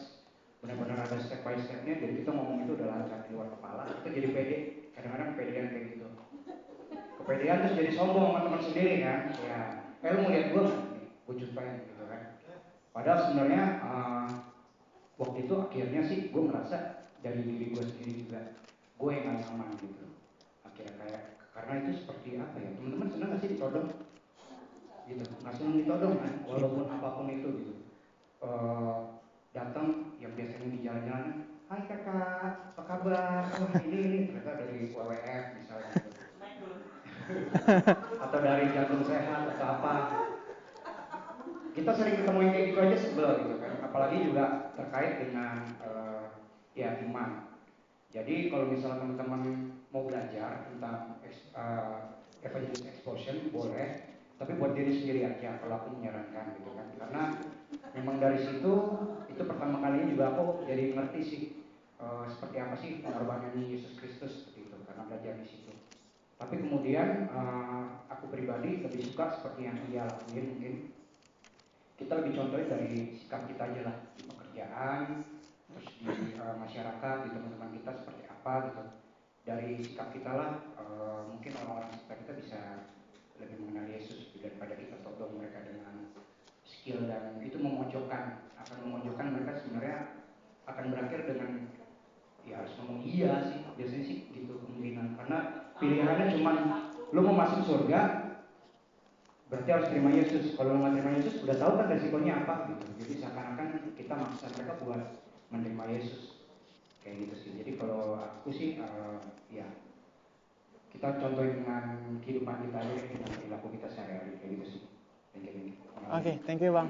Speaker 3: benar-benar ada step by stepnya jadi kita ngomong itu udah lancar di luar kepala kita jadi pede kadang-kadang kepedean kayak gitu kepedean terus jadi sombong sama teman sendiri kan ya eh lu mau lihat gue nggak gue gitu kan padahal sebenarnya uh, waktu itu akhirnya sih gue merasa dari diri gue sendiri juga gue yang gak nyaman gitu. Akhirnya kayak karena itu seperti apa ya? Teman-teman senang gak sih ditodong? Gitu nggak senang ditodong kan? Walaupun apa pun itu gitu. Eh, datang yang biasanya di jalan-jalan Hai kakak, apa kabar? Wah ini ini. Ternyata dari WWF misalnya gitu. atau dari jantung sehat atau apa. Kita sering ketemu yang kayak gitu aja sebel gitu kan apalagi juga terkait dengan eh, ya iman. Jadi kalau misalnya teman-teman mau belajar tentang ex- eh, evangelist exposure boleh. Tapi buat diri sendiri aja kalau aku menyarankan gitu kan. Karena memang dari situ itu pertama kalinya juga aku jadi ngerti sih eh, seperti apa sih pengorbanan Yesus Kristus seperti itu karena belajar di situ. Tapi kemudian eh, aku pribadi lebih suka seperti yang dia lakuin mungkin kita lebih contohin dari sikap kita aja lah. Di pekerjaan terus di eh, masyarakat di teman-teman kita seperti apa gitu. Dari sikap kita lah eh, mungkin orang-orang sekitar kita bisa lebih mengenal Yesus daripada kita todong mereka dengan skill dan itu memojokkan. Akan memojokkan mereka sebenarnya akan berakhir dengan ya harus ngomong iya sih. Biasanya sih gitu kemungkinan. Karena pilihannya cuma lu mau masuk surga berarti harus terima Yesus kalau nggak terima Yesus udah tahu kan resikonya apa gitu jadi seakan-akan kita maksa mereka buat menerima Yesus kayak gitu sih jadi kalau aku sih eh, ya kita contohin dengan kehidupan kita aja dengan perilaku kita sehari-hari kayak gitu sih Thank you.
Speaker 1: Oke, thank you Bang.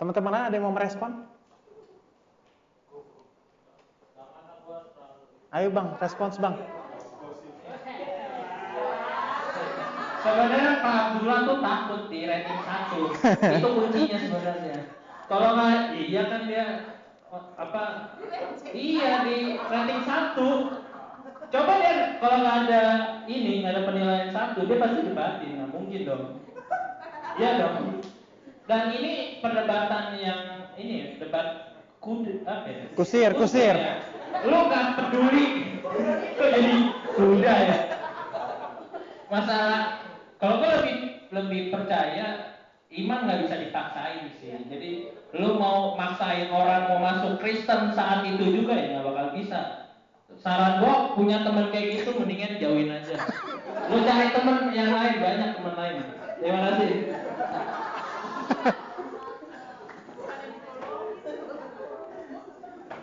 Speaker 1: Teman-teman ada yang mau merespon? Ayo Bang, respons Bang.
Speaker 11: Sebenarnya Pak Abdullah tuh takut di rating satu. Itu kuncinya sebenarnya. Kalau nggak, iya kan dia apa? Iya di rating satu. Coba dia kalau nggak ada ini, nggak ada penilaian satu, dia pasti debatin. Nggak mungkin dong. Iya dong. Dan ini perdebatan yang ini debat kud apa ya?
Speaker 1: Kusir, kusir.
Speaker 11: Ya. Lu nggak peduli. Kok jadi kuda ya? Masalah kalau gue lebih lebih percaya iman nggak bisa dipaksain sih. Jadi lu mau maksain orang mau masuk Kristen saat itu juga ya nggak bakal bisa. Saran gua punya teman kayak gitu mendingan jauhin aja. Lu cari teman yang lain banyak teman lain. Terima kasih.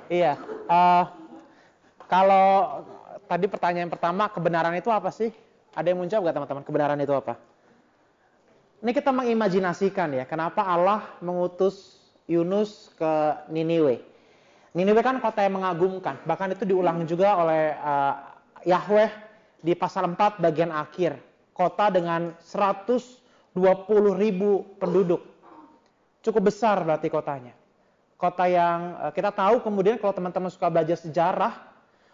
Speaker 1: Iya. eh, kalau tadi pertanyaan pertama, kebenaran itu apa sih? Ada yang menjawab nggak teman-teman? Kebenaran itu apa? Ini kita mengimajinasikan ya, kenapa Allah mengutus Yunus ke Niniwe. Niniwe kan kota yang mengagumkan, bahkan itu diulang juga oleh eh, Yahweh di pasal 4 bagian akhir. Kota dengan 120 ribu penduduk. Cukup besar berarti kotanya. Kota yang eh, kita tahu kemudian kalau teman-teman suka belajar sejarah,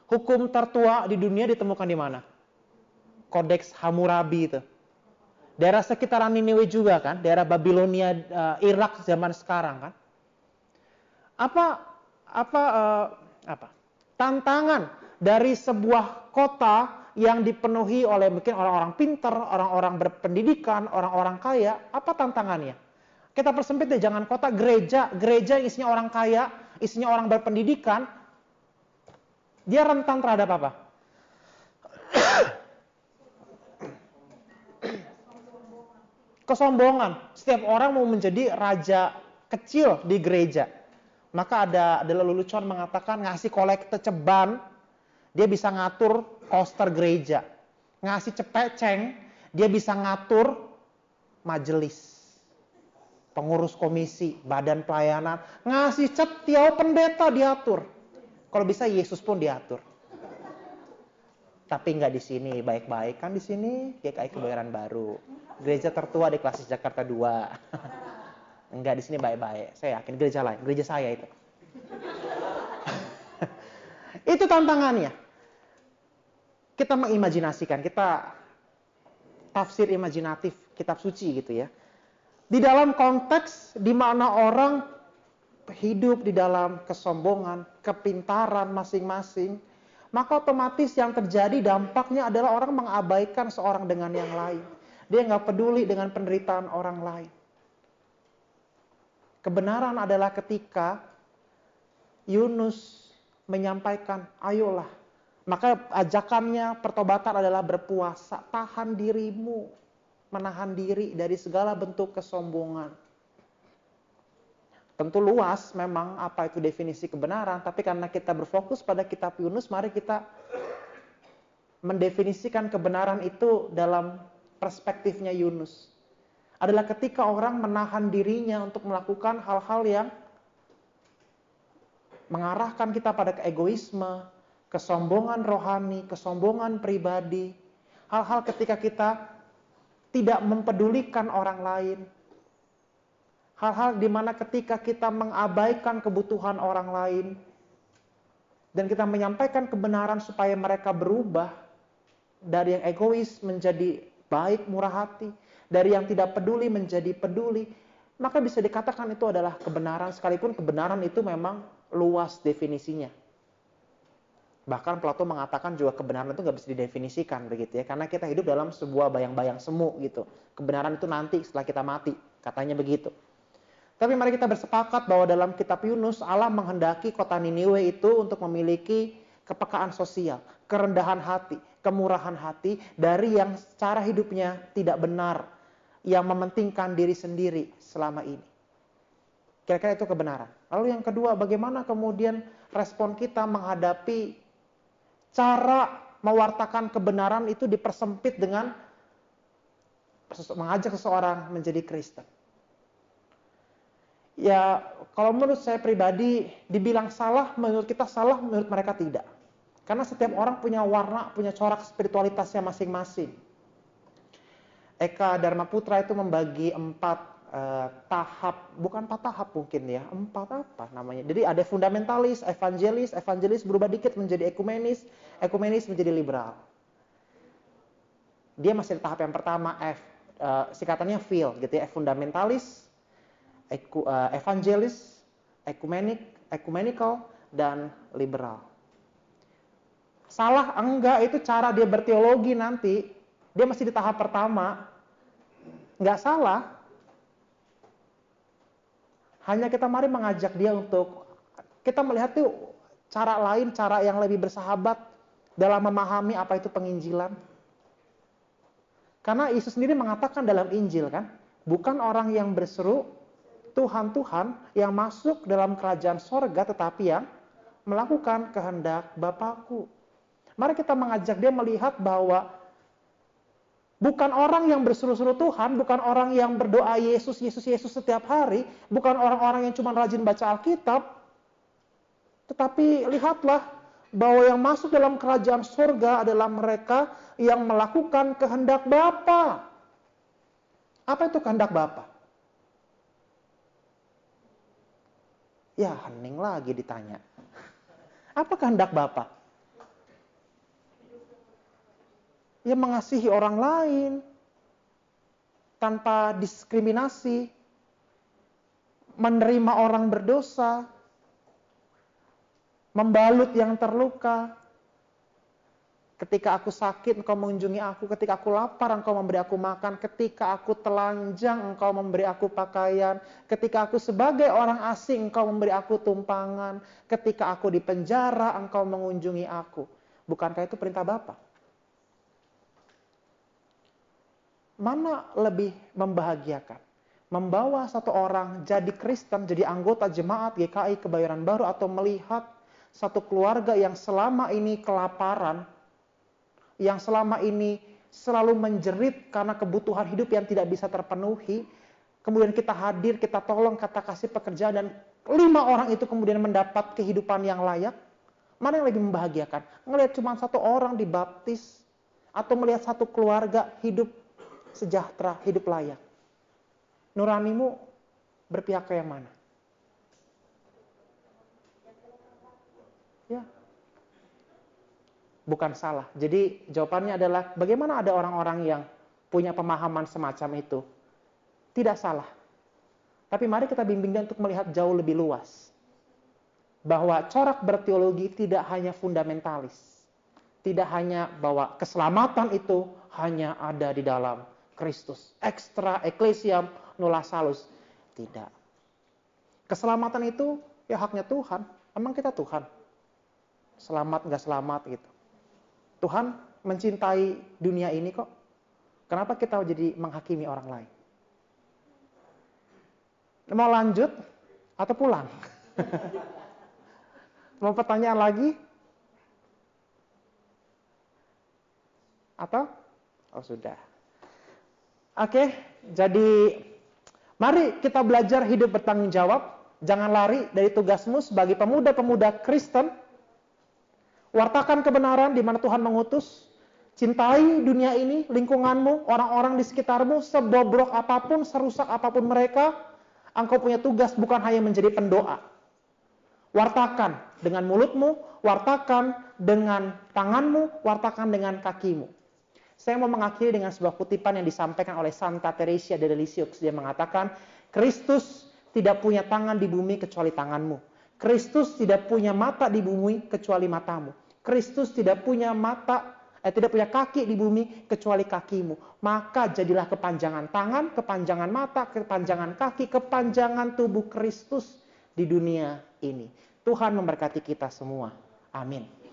Speaker 1: hukum tertua di dunia ditemukan di mana? Kodeks Hammurabi itu. Daerah sekitaran Niniwe juga kan, daerah Babilonia, eh, Irak zaman sekarang kan. Apa apa eh, apa? Tantangan dari sebuah kota yang dipenuhi oleh mungkin orang-orang pinter, orang-orang berpendidikan, orang-orang kaya, apa tantangannya? Kita persempit deh, jangan kota gereja, gereja isinya orang kaya, isinya orang berpendidikan, dia rentan terhadap apa? Kesombongan. Setiap orang mau menjadi raja kecil di gereja. Maka ada ada lelucon mengatakan ngasih kolekte ceban, dia bisa ngatur koster gereja. Ngasih cepeceng, dia bisa ngatur majelis. Pengurus komisi, badan pelayanan. Ngasih cetiau pendeta diatur. Kalau bisa Yesus pun diatur. Tapi nggak di sini, baik-baik kan di sini GKI Kebayoran Baru. Gereja tertua di Klasis Jakarta 2. Enggak di sini baik-baik. Saya yakin gereja lain, gereja saya itu. itu tantangannya. Kita mengimajinasikan, kita tafsir imajinatif kitab suci gitu ya. Di dalam konteks di mana orang hidup di dalam kesombongan, kepintaran masing-masing, maka otomatis yang terjadi dampaknya adalah orang mengabaikan seorang dengan yang lain. Dia nggak peduli dengan penderitaan orang lain. Kebenaran adalah ketika Yunus menyampaikan, ayolah. Maka ajakannya pertobatan adalah berpuasa, tahan dirimu, menahan diri dari segala bentuk kesombongan. Tentu luas memang apa itu definisi kebenaran, tapi karena kita berfokus pada kitab Yunus, mari kita mendefinisikan kebenaran itu dalam perspektifnya Yunus. Adalah ketika orang menahan dirinya untuk melakukan hal-hal yang mengarahkan kita pada keegoisme, kesombongan rohani, kesombongan pribadi. Hal-hal ketika kita tidak mempedulikan orang lain. Hal-hal di mana ketika kita mengabaikan kebutuhan orang lain dan kita menyampaikan kebenaran supaya mereka berubah dari yang egois menjadi baik, murah hati, dari yang tidak peduli menjadi peduli, maka bisa dikatakan itu adalah kebenaran sekalipun kebenaran itu memang luas definisinya. Bahkan Plato mengatakan juga kebenaran itu nggak bisa didefinisikan begitu ya, karena kita hidup dalam sebuah bayang-bayang semu gitu. Kebenaran itu nanti setelah kita mati, katanya begitu. Tapi mari kita bersepakat bahwa dalam kitab Yunus Allah menghendaki kota Niniwe itu untuk memiliki kepekaan sosial, kerendahan hati, kemurahan hati dari yang cara hidupnya tidak benar, yang mementingkan diri sendiri selama ini. Kira-kira itu kebenaran. Lalu yang kedua, bagaimana kemudian respon kita menghadapi cara mewartakan kebenaran itu dipersempit dengan mengajak seseorang menjadi Kristen. Ya, kalau menurut saya pribadi dibilang salah, menurut kita salah, menurut mereka tidak. Karena setiap orang punya warna, punya corak spiritualitasnya masing-masing. Eka Dharma Putra itu membagi empat uh, tahap, bukan empat tahap mungkin ya, empat apa namanya. Jadi ada fundamentalis, evangelis, evangelis berubah dikit menjadi ekumenis, ekumenis menjadi liberal. Dia masih di tahap yang pertama, F, uh, singkatannya feel gitu ya, fundamentalis, eku, uh, evangelis, ekumenik, ecumenical, dan liberal. Salah enggak itu cara dia berteologi nanti. Dia masih di tahap pertama. Enggak salah. Hanya kita mari mengajak dia untuk kita melihat tuh cara lain, cara yang lebih bersahabat dalam memahami apa itu penginjilan. Karena Yesus sendiri mengatakan dalam Injil kan, bukan orang yang berseru Tuhan Tuhan yang masuk dalam kerajaan sorga tetapi yang melakukan kehendak Bapakku. Mari kita mengajak dia melihat bahwa bukan orang yang berseru-seru Tuhan, bukan orang yang berdoa Yesus, Yesus, Yesus setiap hari, bukan orang-orang yang cuma rajin baca Alkitab, tetapi lihatlah bahwa yang masuk dalam kerajaan surga adalah mereka yang melakukan kehendak Bapa. Apa itu kehendak Bapa? Ya, hening lagi ditanya. Apa kehendak Bapak? ya mengasihi orang lain tanpa diskriminasi, menerima orang berdosa, membalut yang terluka. Ketika aku sakit, engkau mengunjungi aku. Ketika aku lapar, engkau memberi aku makan. Ketika aku telanjang, engkau memberi aku pakaian. Ketika aku sebagai orang asing, engkau memberi aku tumpangan. Ketika aku di penjara, engkau mengunjungi aku. Bukankah itu perintah Bapa? Mana lebih membahagiakan? Membawa satu orang jadi Kristen, jadi anggota jemaat GKI Kebayoran Baru atau melihat satu keluarga yang selama ini kelaparan, yang selama ini selalu menjerit karena kebutuhan hidup yang tidak bisa terpenuhi, kemudian kita hadir, kita tolong, kata kasih pekerjaan, dan lima orang itu kemudian mendapat kehidupan yang layak, mana yang lebih membahagiakan? Ngelihat cuma satu orang dibaptis, atau melihat satu keluarga hidup sejahtera, hidup layak. Nuranimu berpihak ke yang mana? Bukan salah. Jadi jawabannya adalah bagaimana ada orang-orang yang punya pemahaman semacam itu? Tidak salah. Tapi mari kita bimbing dia untuk melihat jauh lebih luas. Bahwa corak berteologi tidak hanya fundamentalis. Tidak hanya bahwa keselamatan itu hanya ada di dalam Kristus. Ekstra ecclesiam nulla salus. Tidak. Keselamatan itu ya haknya Tuhan. Emang kita Tuhan. Selamat nggak selamat gitu. Tuhan mencintai dunia ini kok. Kenapa kita jadi menghakimi orang lain? Mau lanjut atau pulang? Mau pertanyaan lagi? Atau? Oh sudah. Oke, jadi mari kita belajar hidup bertanggung jawab. Jangan lari dari tugasmu sebagai pemuda-pemuda Kristen Wartakan kebenaran di mana Tuhan mengutus. Cintai dunia ini, lingkunganmu, orang-orang di sekitarmu, sebobrok apa pun, serusak apa pun mereka, engkau punya tugas bukan hanya menjadi pendoa. Wartakan dengan mulutmu, wartakan dengan tanganmu, wartakan dengan kakimu. Saya mau mengakhiri dengan sebuah kutipan yang disampaikan oleh Santa Teresia de Lisieux. Dia mengatakan, Kristus tidak punya tangan di bumi kecuali tanganmu. Kristus tidak punya mata di bumi kecuali matamu. Kristus tidak punya mata, eh, tidak punya kaki di bumi kecuali kakimu. Maka jadilah kepanjangan tangan, kepanjangan mata, kepanjangan kaki, kepanjangan tubuh Kristus di dunia ini. Tuhan memberkati kita semua. Amin.